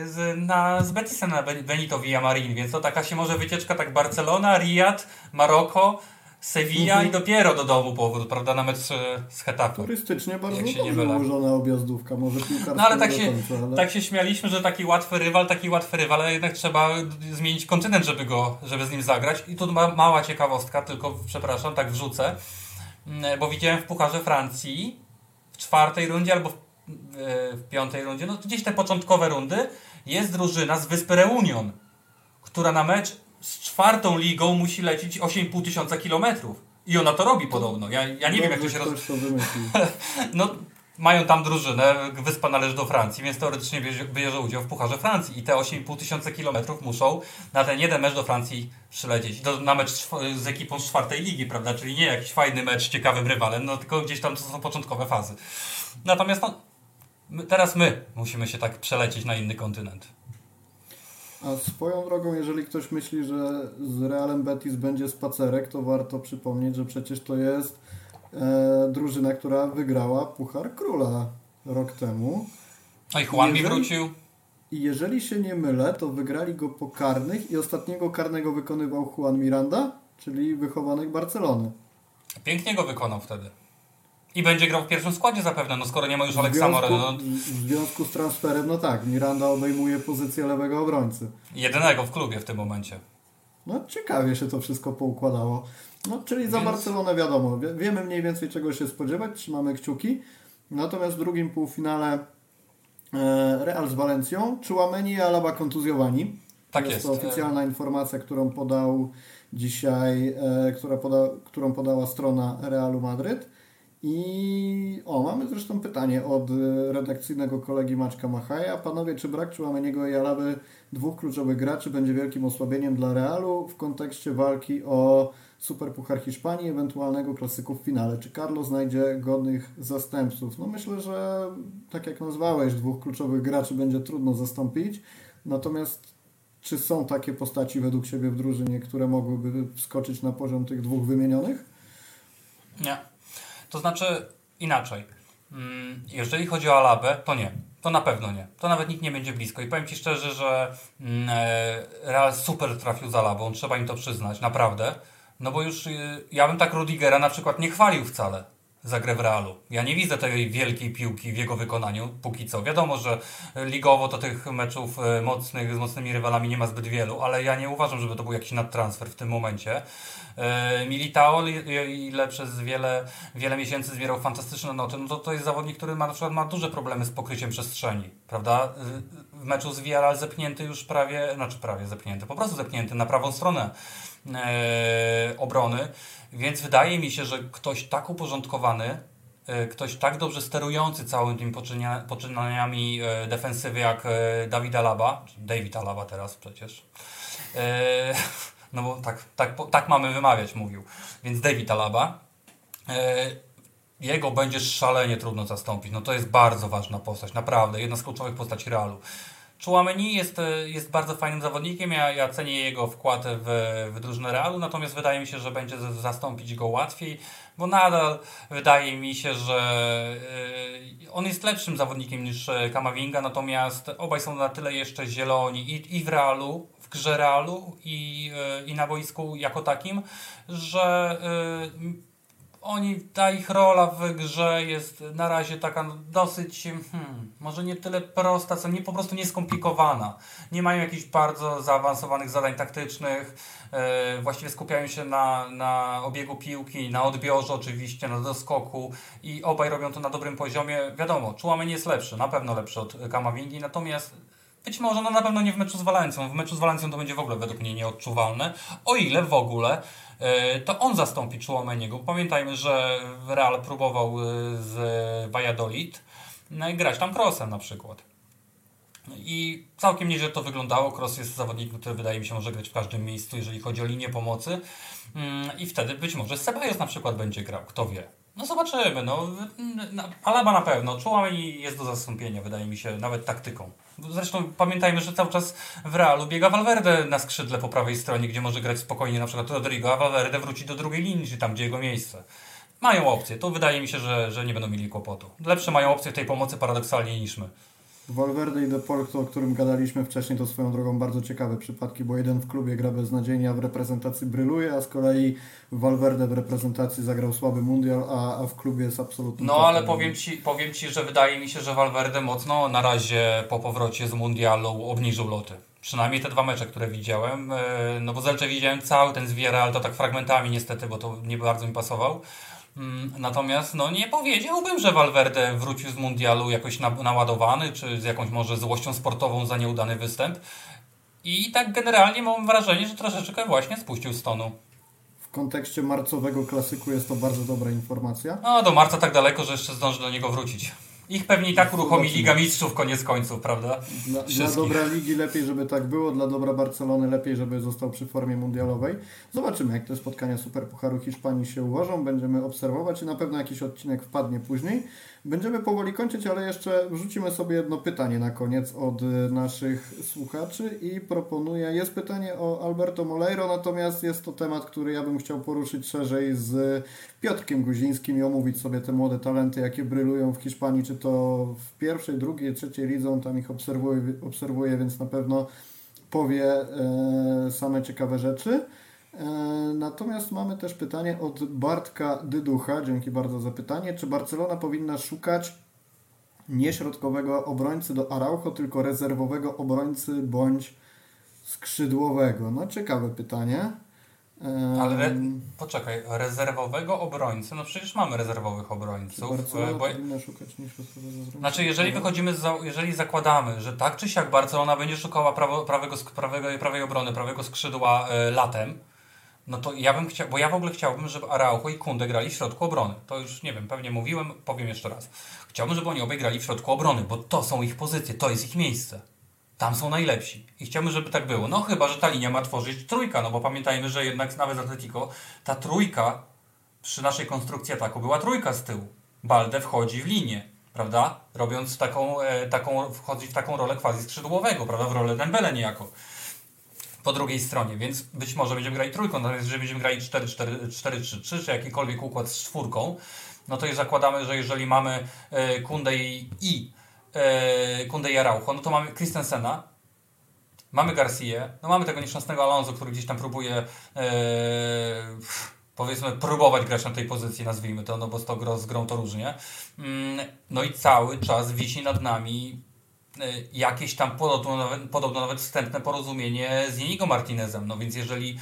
z, na, z Betisem na Benito Villamarin, więc to taka się może wycieczka tak Barcelona, Riyad, Maroko, Sevilla mhm. i dopiero do domu powrót, prawda? Nawet z, z Hetafe. Turystycznie bardzo jak się dobrze ułożona objazdówka, może piłkarska No ale tak się, końca, ale... tak się śmialiśmy, że taki łatwy rywal, taki łatwy rywal, ale jednak trzeba zmienić kontynent, żeby go, żeby z nim zagrać. I tu ma, mała ciekawostka, tylko przepraszam, tak wrzucę, mm, bo widziałem w Pucharze Francji w czwartej rundzie albo w, e, w piątej rundzie, no gdzieś te początkowe rundy, jest drużyna z wyspy Reunion, która na mecz z czwartą ligą musi lecieć 8,5 tysiąca kilometrów. I ona to robi podobno. Ja, ja nie wiem, jak to się roz... no, mają tam drużynę, wyspa należy do Francji, więc teoretycznie bierze, bierze udział w Pucharze Francji i te 8,5 tysiąca kilometrów muszą na ten jeden mecz do Francji przylecieć. Do, na mecz z ekipą z czwartej ligi, prawda? Czyli nie jakiś fajny mecz z ciekawym rywalem, no tylko gdzieś tam to są początkowe fazy. Natomiast no, my, teraz my musimy się tak przelecieć na inny kontynent. A swoją drogą, jeżeli ktoś myśli, że z Realem Betis będzie spacerek, to warto przypomnieć, że przecież to jest e, drużyna, która wygrała Puchar Króla rok temu. A i Juan mi wrócił. I jeżeli się nie mylę, to wygrali go po karnych i ostatniego karnego wykonywał Juan Miranda, czyli wychowanek Barcelony. Pięknie go wykonał wtedy. I będzie grał w pierwszym składzie zapewne, no skoro nie ma już Aleksa Moreno. No... W związku z transferem, no tak, Miranda obejmuje pozycję lewego obrońcy. Jedynego w klubie w tym momencie. No ciekawie się to wszystko poukładało. No czyli Więc... za Barcelonę wiadomo, wiemy mniej więcej czego się spodziewać, trzymamy kciuki. Natomiast w drugim półfinale e, Real z Walencją, Chouameni i Alaba kontuzjowani. Tak jest. jest to oficjalna informacja, którą podał dzisiaj, e, która poda, którą podała strona Realu Madryt. I o, mamy zresztą pytanie od redakcyjnego kolegi Maczka Machaja. Panowie, czy brak Czułameniego i Alaby, dwóch kluczowych graczy, będzie wielkim osłabieniem dla Realu w kontekście walki o Superpuchar Hiszpanii, ewentualnego klasyku w finale? Czy Carlo znajdzie godnych zastępców? No myślę, że tak jak nazwałeś, dwóch kluczowych graczy będzie trudno zastąpić. Natomiast czy są takie postaci według Ciebie w drużynie, które mogłyby wskoczyć na poziom tych dwóch wymienionych? Nie. To znaczy inaczej. Mm, jeżeli chodzi o Alabę, to nie. To na pewno nie. To nawet nikt nie będzie blisko. I powiem Ci szczerze, że mm, e, Real super trafił z Alabą. Trzeba im to przyznać. Naprawdę. No bo już y, ja bym tak Rudigera na przykład nie chwalił wcale za grę w Realu. Ja nie widzę tej wielkiej piłki w jego wykonaniu póki co. Wiadomo, że ligowo to tych meczów e, mocnych z mocnymi rywalami nie ma zbyt wielu, ale ja nie uważam, żeby to był jakiś nadtransfer w tym momencie. E, Militao, ile przez wiele, wiele miesięcy zbierał fantastyczne noty, no to to jest zawodnik, który ma na przykład ma duże problemy z pokryciem przestrzeni, prawda? E, w meczu z Villarreal zepchnięty już prawie, znaczy prawie zepchnięty, po prostu zepchnięty na prawą stronę obrony, więc wydaje mi się, że ktoś tak uporządkowany e, ktoś tak dobrze sterujący całym tym poczynia, poczynaniami e, defensywy jak Dawid Alaba, David Alaba teraz przecież. No bo tak, tak, tak mamy wymawiać, mówił. Więc David Alaba. Jego będzie szalenie trudno zastąpić. No to jest bardzo ważna postać, naprawdę. Jedna z kluczowych postaci Realu. Chouameni jest, e, jest bardzo fajnym zawodnikiem, ja, ja cenię jego wkład w, w drużynę Realu, natomiast wydaje mi się, że będzie zastąpić go łatwiej, bo nadal wydaje mi się, że e, on jest lepszym zawodnikiem niż e, Kamavinga, natomiast obaj są na tyle jeszcze zieloni i, i w Realu, w grze Realu i, i na boisku jako takim, że oni, ta ich rola w grze jest na razie taka dosyć, hmm, może nie tyle prosta, co nie po prostu nieskomplikowana. Nie mają jakichś bardzo zaawansowanych zadań taktycznych, yy, właściwie skupiają się na, na obiegu piłki, na odbiorze oczywiście, na doskoku i obaj robią to na dobrym poziomie. Wiadomo, nie jest lepszy, na pewno lepszy od Kamavingi, natomiast być może, no na pewno nie w meczu z Walencją. W meczu z Walencją to będzie w ogóle według mnie nieodczuwalne. O ile w ogóle to on zastąpi Chouameniego. Pamiętajmy, że Real próbował e, z Valladolid no grać tam Crossem na przykład. I całkiem nieźle to wyglądało. Cross jest zawodnikiem, który wydaje mi się może grać w każdym miejscu, jeżeli chodzi o linię pomocy. Mm, I wtedy być może Ceballos na przykład będzie grał, kto wie. No zobaczymy. No. Alaba na pewno. Chouameni jest do zastąpienia, wydaje mi się, nawet taktyką. Zresztą pamiętajmy, że cały czas w Realu biega Valverde na skrzydle po prawej stronie, gdzie może grać spokojnie na przykład Rodrigo, a Valverde wróci do drugiej linii, czy tam, gdzie jego miejsce. Mają opcję. To wydaje mi się, że, że nie będą mieli kłopotu. Lepsze mają opcje tej pomocy paradoksalnie niż my. Valverde i De Porto, o którym gadaliśmy wcześniej, to swoją drogą bardzo ciekawe przypadki, bo jeden w klubie gra beznadziejnie, a w reprezentacji bryluje, a z kolei Valverde w reprezentacji zagrał słaby mundial, a, a w klubie jest absolutnie... No ale powiem ci, powiem ci, że wydaje mi się, że Valverde mocno na razie po powrocie z mundialu obniżył loty. Przynajmniej te dwa mecze, które widziałem. E, no bo Zelcze widziałem cały ten z Villarreal, to tak fragmentami niestety, bo to nie bardzo mi pasował. Mm, natomiast no, nie powiedziałbym, że Valverde wrócił z mundialu jakoś naładowany, czy z jakąś może złością sportową za nieudany występ. I tak generalnie mam wrażenie, że troszeczkę właśnie spuścił z tonu. W kontekście marcowego klasyku jest to bardzo dobra informacja. No, do marca tak daleko, że jeszcze zdąży do niego wrócić. Ich pewnie i tak uruchomi Liga Mistrzów koniec końców, prawda? Dla, dla dobra ligi lepiej, żeby tak było, dla dobra Barcelony lepiej, żeby został przy formie mundialowej. Zobaczymy, jak te spotkania Superpucharu Hiszpanii się ułożą. Będziemy obserwować i na pewno jakiś odcinek wpadnie później. Będziemy powoli kończyć, ale jeszcze wrzucimy sobie jedno pytanie na koniec od naszych słuchaczy i proponuję, jest pytanie o Alberto Moleiro, natomiast jest to temat, który ja bym chciał poruszyć szerzej z Piotrkiem Guzińskim i omówić sobie te młode talenty, jakie brylują w Hiszpanii, czy to w pierwszej, drugiej, trzeciej lidze, on tam ich obserwuje, obserwuje więc na pewno powie e, same ciekawe rzeczy. E, natomiast mamy też pytanie od Bartka Dyducha. Dzięki bardzo za pytanie. Czy Barcelona powinna szukać nie środkowego obrońcy do Araujo, tylko rezerwowego obrońcy bądź skrzydłowego? No ciekawe pytanie. Ale re... poczekaj, rezerwowego obrońcy, no przecież mamy rezerwowych obrońców. Barcelona bo... powinna szukać obrońcy. Znaczy, jeżeli wychodzimy, za... jeżeli zakładamy, że tak czy siak Barcelona będzie szukała prawo, prawego, prawego, prawej obrony, prawego skrzydła y, latem, no to ja bym chciał, bo ja w ogóle chciałbym, żeby Araujo i Kunde grali w środku obrony. To już nie wiem, pewnie mówiłem, powiem jeszcze raz. Chciałbym, żeby oni obaj grali w środku obrony, bo to są ich pozycje, to jest ich miejsce. Tam są najlepsi. I chciałbym, żeby tak było. No chyba, że ta linia ma tworzyć trójka, no bo pamiętajmy, że jednak nawet z Atletico ta trójka przy naszej konstrukcji ataku była trójka z tyłu. Balde wchodzi w linię, prawda? Robiąc taką, e, taką wchodzi w taką rolę quasi skrzydłowego, prawda? W rolę Dembele niejako po drugiej stronie, więc być może będziemy grali trójką, natomiast jeżeli będziemy grali 4-4-3, czy jakikolwiek układ z czwórką, no to zakładamy, że jeżeli mamy e, Kunde i, i e, Kunde i Araujo, no to mamy Christensena, mamy Garcia, no mamy tego nieszczęsnego Alonso, który gdzieś tam próbuje e, powiedzmy próbować grać na tej pozycji, nazwijmy to, no bo z, to, z grą to różnie. Mm, no i cały czas wisi nad nami jakieś tam podobno nawet, wstępne porozumienie z Inigo Martinezem. No więc jeżeli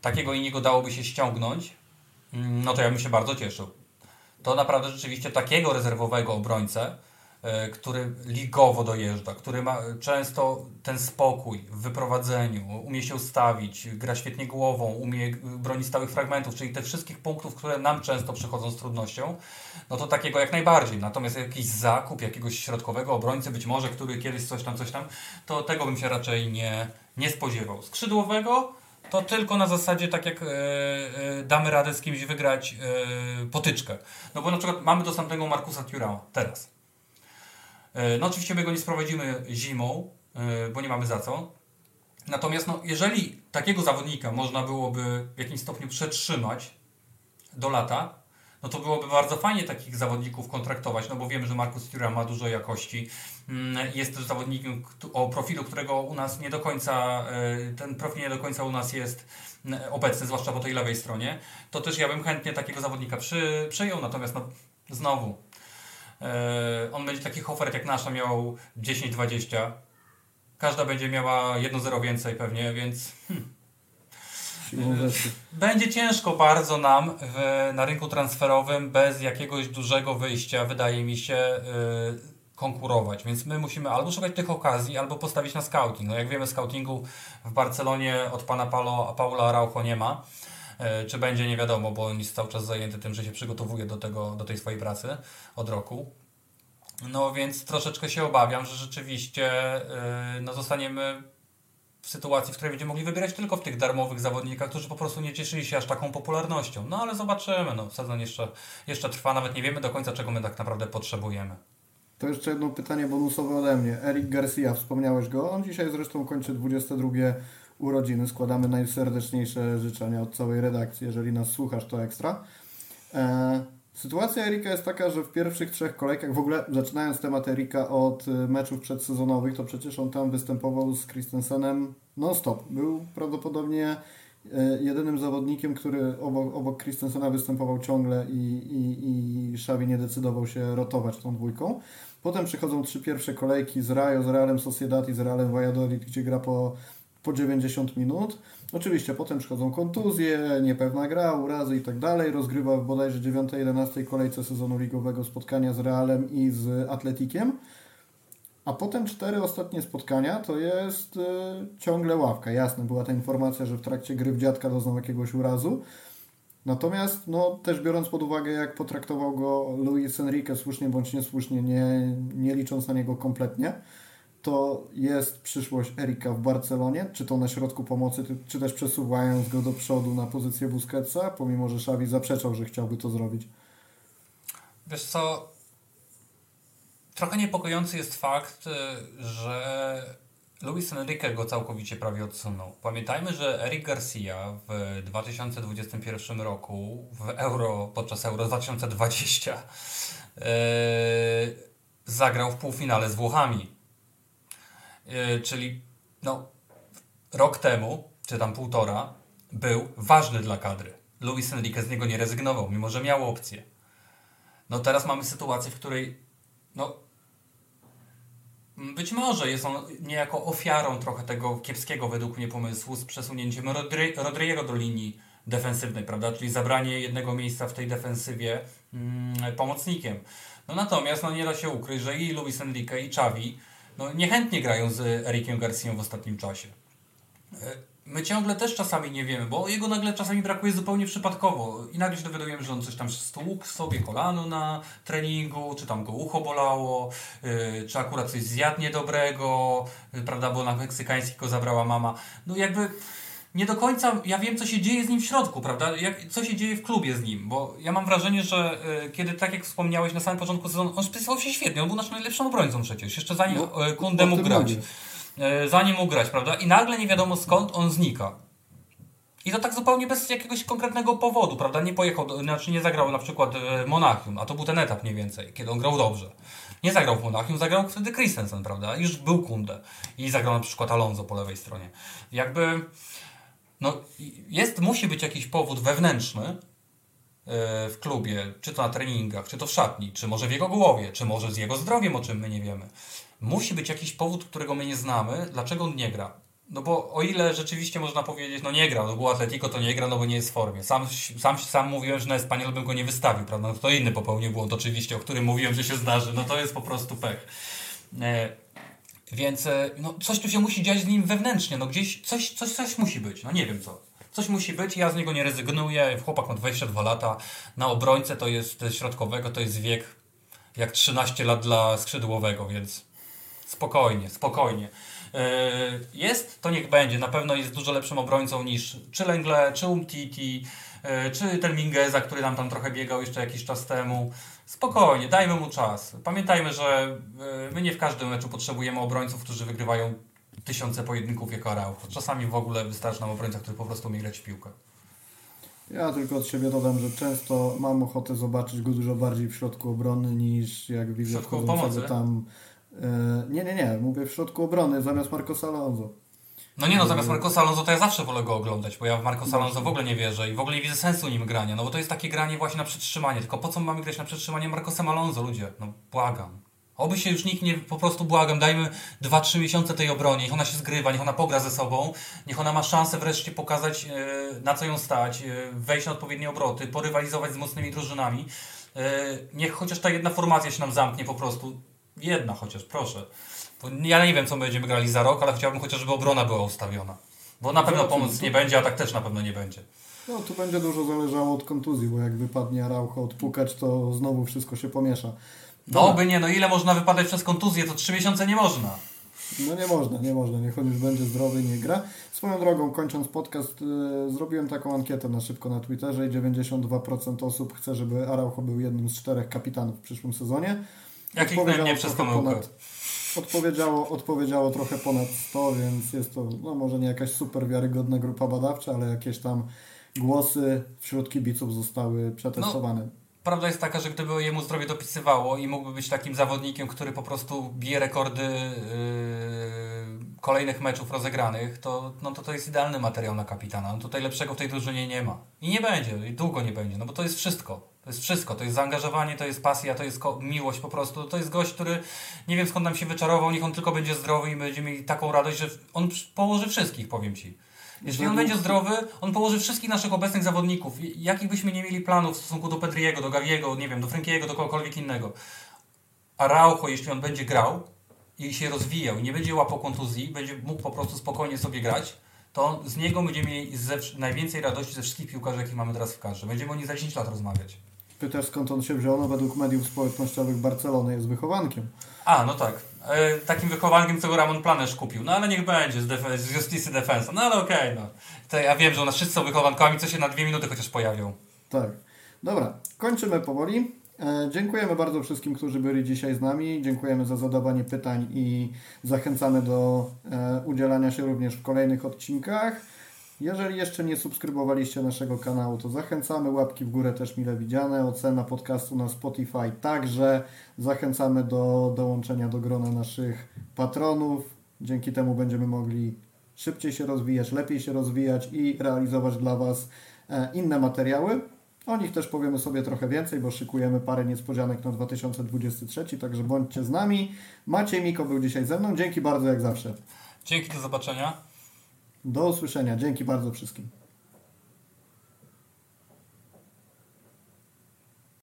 takiego Inigo dałoby się ściągnąć, mm, no to ja bym się bardzo cieszył. To naprawdę rzeczywiście takiego rezerwowego obrońcę który ligowo dojeżdża, który ma często ten spokój w wyprowadzeniu, umie się ustawić, gra świetnie głową, umie bronić stałych fragmentów, czyli tych wszystkich punktów, które nam często przychodzą z trudnością, no to takiego jak najbardziej. Natomiast jakiś zakup jakiegoś środkowego obrońcy, być może, który kiedyś coś tam, coś tam, to tego bym się raczej nie, nie spodziewał. Skrzydłowego to tylko na zasadzie tak jak e, e, damy radę z kimś wygrać e, potyczkę. No bo na przykład mamy dostępnego Markusa Turała teraz. E, no oczywiście my go nie sprowadzimy zimą, e, bo nie mamy za co. Natomiast no, jeżeli takiego zawodnika można byłoby w jakimś stopniu przetrzymać do lata, no to byłoby bardzo fajnie takich zawodników kontraktować, no bo wiemy, że Markus Thuram ma dużo jakości. Mm, jest też zawodnikiem o profilu, którego u nas nie do końca, e, ten profil nie do końca u nas jest mm, obecny, zwłaszcza po tej lewej stronie. To też ja bym chętnie takiego zawodnika przy, przyjął, natomiast no, znowu on będzie takich ofert jak nasza miał 10-20. Każda będzie miała 1-0 więcej pewnie, więc hmm. Będzie ciężko bardzo nam w, na rynku transferowym bez jakiegoś dużego wyjścia, wydaje mi się, yy, konkurować. Więc my musimy albo szukać tych okazji, albo postawić na scouting. No jak wiemy, scoutingu w Barcelonie od pana Paulo, Paula Araujo nie ma. Yy, czy będzie, nie wiadomo, bo on jest cały czas zajęty tym, że się przygotowuje do, tego, do tej swojej pracy od roku. No więc troszeczkę się obawiam, że rzeczywiście yy, no, zostaniemy w sytuacji, w której będziemy mogli wybierać tylko w tych darmowych zawodnikach, którzy po prostu nie cieszyli się aż taką popularnością. No ale zobaczymy, no, sezon jeszcze, jeszcze trwa, nawet nie wiemy do końca, czego my tak naprawdę potrzebujemy. To jeszcze jedno pytanie bonusowe ode mnie. Eric Garcia, wspomniałeś go. On dzisiaj zresztą kończy 22 urodziny. Składamy najserdeczniejsze życzenia od całej redakcji. Jeżeli nas słuchasz, to ekstra. E, sytuacja Erika jest taka, że w pierwszych trzech kolejkach, w ogóle zaczynając temat Erika od e, meczów przedsezonowych, to przecież on tam występował z Christensenem non-stop. Był prawdopodobnie e, jedynym zawodnikiem, który obok, obok Christensena występował ciągle i, i, i Xavi nie decydował się rotować tą dwójką. Potem przychodzą trzy pierwsze kolejki z Rayo, z Realem Sociedad i z Realem Valladolid, gdzie gra po, po 90 minut. Oczywiście potem przychodzą kontuzje, niepewna gra, urazy i tak dalej. Rozgrywa w bodajże 9-11 kolejce sezonu ligowego spotkania z Realem i z Atletikiem. A potem cztery ostatnie spotkania to jest y, ciągle ławka. Jasne, była ta informacja, że w trakcie gry w dziadka doznał jakiegoś urazu. Natomiast no, też biorąc pod uwagę, jak potraktował go Luis Enrique, słusznie bądź niesłusznie, nie, nie licząc na niego kompletnie, to jest przyszłość Erika w Barcelonie, czy to na środku pomocy, czy też przesuwając go do przodu na pozycję Busquetsa, pomimo że Xavi zaprzeczał, że chciałby to zrobić. Wiesz co, trochę niepokojący jest fakt, y, że Luis Enrique go całkowicie prawie odsunął. Pamiętajmy, że Eric Garcia w 2021 roku w Euro, podczas Euro 2020 yy, zagrał w półfinale z Włochami. Yy, czyli no, rok temu, czy tam półtora, był ważny dla kadry. Luis Enrique z niego nie rezygnował, mimo że miał opcję. No teraz mamy sytuację, w której no, być może jest on niejako ofiarą trochę tego kiepskiego według mnie pomysłu z przesunięciem Rodri Rodriego do linii defensywnej, prawda? Czyli zabranie jednego miejsca w tej defensywie mm, pomocnikiem. No natomiast no, nie da się ukryć, że i Luis Enrique i Xavi no, niechętnie grają z Erikiem Garcją w ostatnim czasie. E, my ciągle też czasami nie wiemy, bo jego nagle czasami brakuje zupełnie przypadkowo i nagle się dowiadujemy, że on coś tam stłukł sobie kolano na treningu, czy tam go ucho bolało, yy, czy akurat coś zjadł niedobrego, yy, prawda, bo na meksykański go zabrała mama. No jakby nie do końca ja wiem, co się dzieje z nim w środku, prawda? Jak, co się dzieje w klubie z nim, bo ja mam wrażenie, że y, kiedy, tak jak wspomniałeś na samym początku sezonu, on spisywał się świetnie, on był naszym najlepszym obrońcą przecież, jeszcze zanim no, y, Kunde mógł grać. E, zanim mógł grać, prawda? I nagle nie wiadomo skąd on znika. I to tak zupełnie bez jakiegoś konkretnego powodu, prawda? Nie pojechał, znaczy nie zagrał na przykład w Monachium, a to był ten etap mniej więcej, kiedy on grał dobrze. Nie zagrał w Monachium, zagrał wtedy Christensen, prawda? Już był Kunde. I zagrał na przykład Alonso po lewej stronie. Jakby, no, jest, musi być jakiś powód wewnętrzny e, w klubie, czy to na treningach, czy to w szatni, czy może w jego głowie, czy może z jego zdrowiem, o czym my nie wiemy. Musi być jakiś powód, którego my nie znamy, dlaczego on nie gra. No bo o ile rzeczywiście można powiedzieć, no nie grał, no było Atletico, to nie gra, no bo nie jest w formie. Sam, sam, sam mówiłem, że na Espanyol bym go nie wystawił, prawda? No to inny popełnił błąd oczywiście, o którym mówiłem, że się zdarzy. No to jest po prostu pech. Więc e, no, coś tu się musi dziać z nim wewnętrznie, no gdzieś coś, coś, coś musi być, no nie wiem co. Coś musi być, ja z niego nie rezygnuję. Chłopak ma 22 lata, na obrońcę to jest środkowego, to jest wiek jak 13 lat dla skrzydłowego, więc spokojnie, spokojnie. E, jest, to niech będzie. Na pewno jest dużo lepszym obrońcą niż czy Lengle, czy Umtiti, e, czy ten Mingeza, który nam tam trochę biegał jeszcze jakiś czas temu. Spokojnie, dajmy mu czas. Pamiętajmy, że e, my nie w każdym meczu potrzebujemy obrońców, którzy wygrywają tysiące pojedynków jako Araujo. Czasami w ogóle wystarczy nam obrońca, który po prostu umie grać w piłkę. Ja tylko od siebie dodam, że często mam ochotę zobaczyć go dużo bardziej w środku obrony niż jak widzę środku wchodzącego tam. E, nie, nie, nie, mówię w środku obrony zamiast Marcosa Alonso. No nie no, zamiast Marcosa Alonso to ja zawsze wolę go oglądać, bo ja w Marcosa Alonso w ogóle nie wierzę i w ogóle nie widzę sensu nim grania, no bo to jest takie granie właśnie na przetrzymanie, tylko po co mamy grać na przetrzymanie Marcosem Alonso, ludzie? No błagam. Oby się już nikt nie, po prostu błagam, dajmy 2-3 miesiące tej obronie, niech ona się zgrywa, niech ona pogra ze sobą, niech ona ma szansę wreszcie pokazać e, na co ją stać, e, wejść na odpowiednie obroty, porywalizować z mocnymi drużynami. E, niech chociaż ta jedna formacja się nam zamknie po prostu. Jedna chociaż, proszę. Bo ja nie wiem, co będziemy grali za rok, ale chciałbym chociaż, żeby obrona była ustawiona. Bo na pewno pomoc nie będzie, a tak też na pewno nie będzie. No, tu będzie dużo zależało od kontuzji, bo jak wypadnie Araucho odpukać, to znowu wszystko się pomiesza. No by nie, no ile można wypadać przez kontuzję, to trzy miesiące nie można. No nie można, nie można, niech on już będzie zdrowy, nie gra. Swoją drogą, kończąc podcast, yy, zrobiłem taką ankietę na szybko na Twitterze i 92% osób chce, żeby Araujo był jednym z czterech kapitanów w przyszłym sezonie. Jakich nie przez pomyłkę. Odpowiedziało, odpowiedziało trochę ponad 100, więc jest to no może nie jakaś super wiarygodna grupa badawcza, ale jakieś tam głosy wśród kibiców zostały przetestowane. No Prawda jest taka, że gdyby jemu zdrowie dopisywało i mógłby być takim zawodnikiem, który po prostu bije rekordy yy, kolejnych meczów rozegranych, to, no to to jest idealny materiał na kapitana. No tutaj lepszego w tej drużynie nie ma. I nie będzie, i długo nie będzie, no bo to jest wszystko. To jest wszystko. To jest zaangażowanie, to jest pasja, to jest miłość po prostu. To jest gość, który nie wiem skąd nam się wyczarował, niech on tylko będzie zdrowy i będziemy mieli taką radość, że on położy wszystkich, powiem Ci. Jeśli on będzie zdrowy, on położy wszystkich naszych obecnych zawodników. Jakich byśmy nie mieli planów w stosunku do Pedriego, do Gaviego, nie wiem, do Frankiego, do kogokolwiek innego. A Raucho, jeśli on będzie grał i się rozwijał i nie będzie łapał kontuzji, będzie mógł po prostu spokojnie sobie grać, to z niego będziemy mieli najwięcej radości ze wszystkich piłkarzy, jakich mamy teraz w kadrze. Będziemy o nich za 10 lat rozmawiać. Pytasz skąd on się wziął? No według mediów społecznościowych Barcelony jest wychowankiem. A, no tak. E, takim wychowankiem, co Ramon Planesz kupił. No ale niech będzie, z, def- z Justicy Defensa. No ale okej, okay, no. To ja wiem, że u nas wszyscy są wychowankami, co się na dwie minuty chociaż pojawią. Tak. Dobra, kończymy powoli. E, dziękujemy bardzo wszystkim, którzy byli dzisiaj z nami. Dziękujemy za zadawanie pytań i zachęcamy do e, udzielania się również w kolejnych odcinkach. Jeżeli jeszcze nie subskrybowaliście naszego kanału, to zachęcamy. Łapki w górę też mile widziane. Ocena podcastu na Spotify także. Zachęcamy do dołączenia do grona naszych patronów. Dzięki temu będziemy mogli szybciej się rozwijać, lepiej się rozwijać i realizować dla Was e, inne materiały. O nich też powiemy sobie trochę więcej, bo szykujemy parę niespodzianek na 2023, także bądźcie z nami. Maciej Miko był dzisiaj ze mną. Dzięki bardzo jak zawsze. Dzięki, do zobaczenia. Do usłyszenia. Dzięki bardzo wszystkim.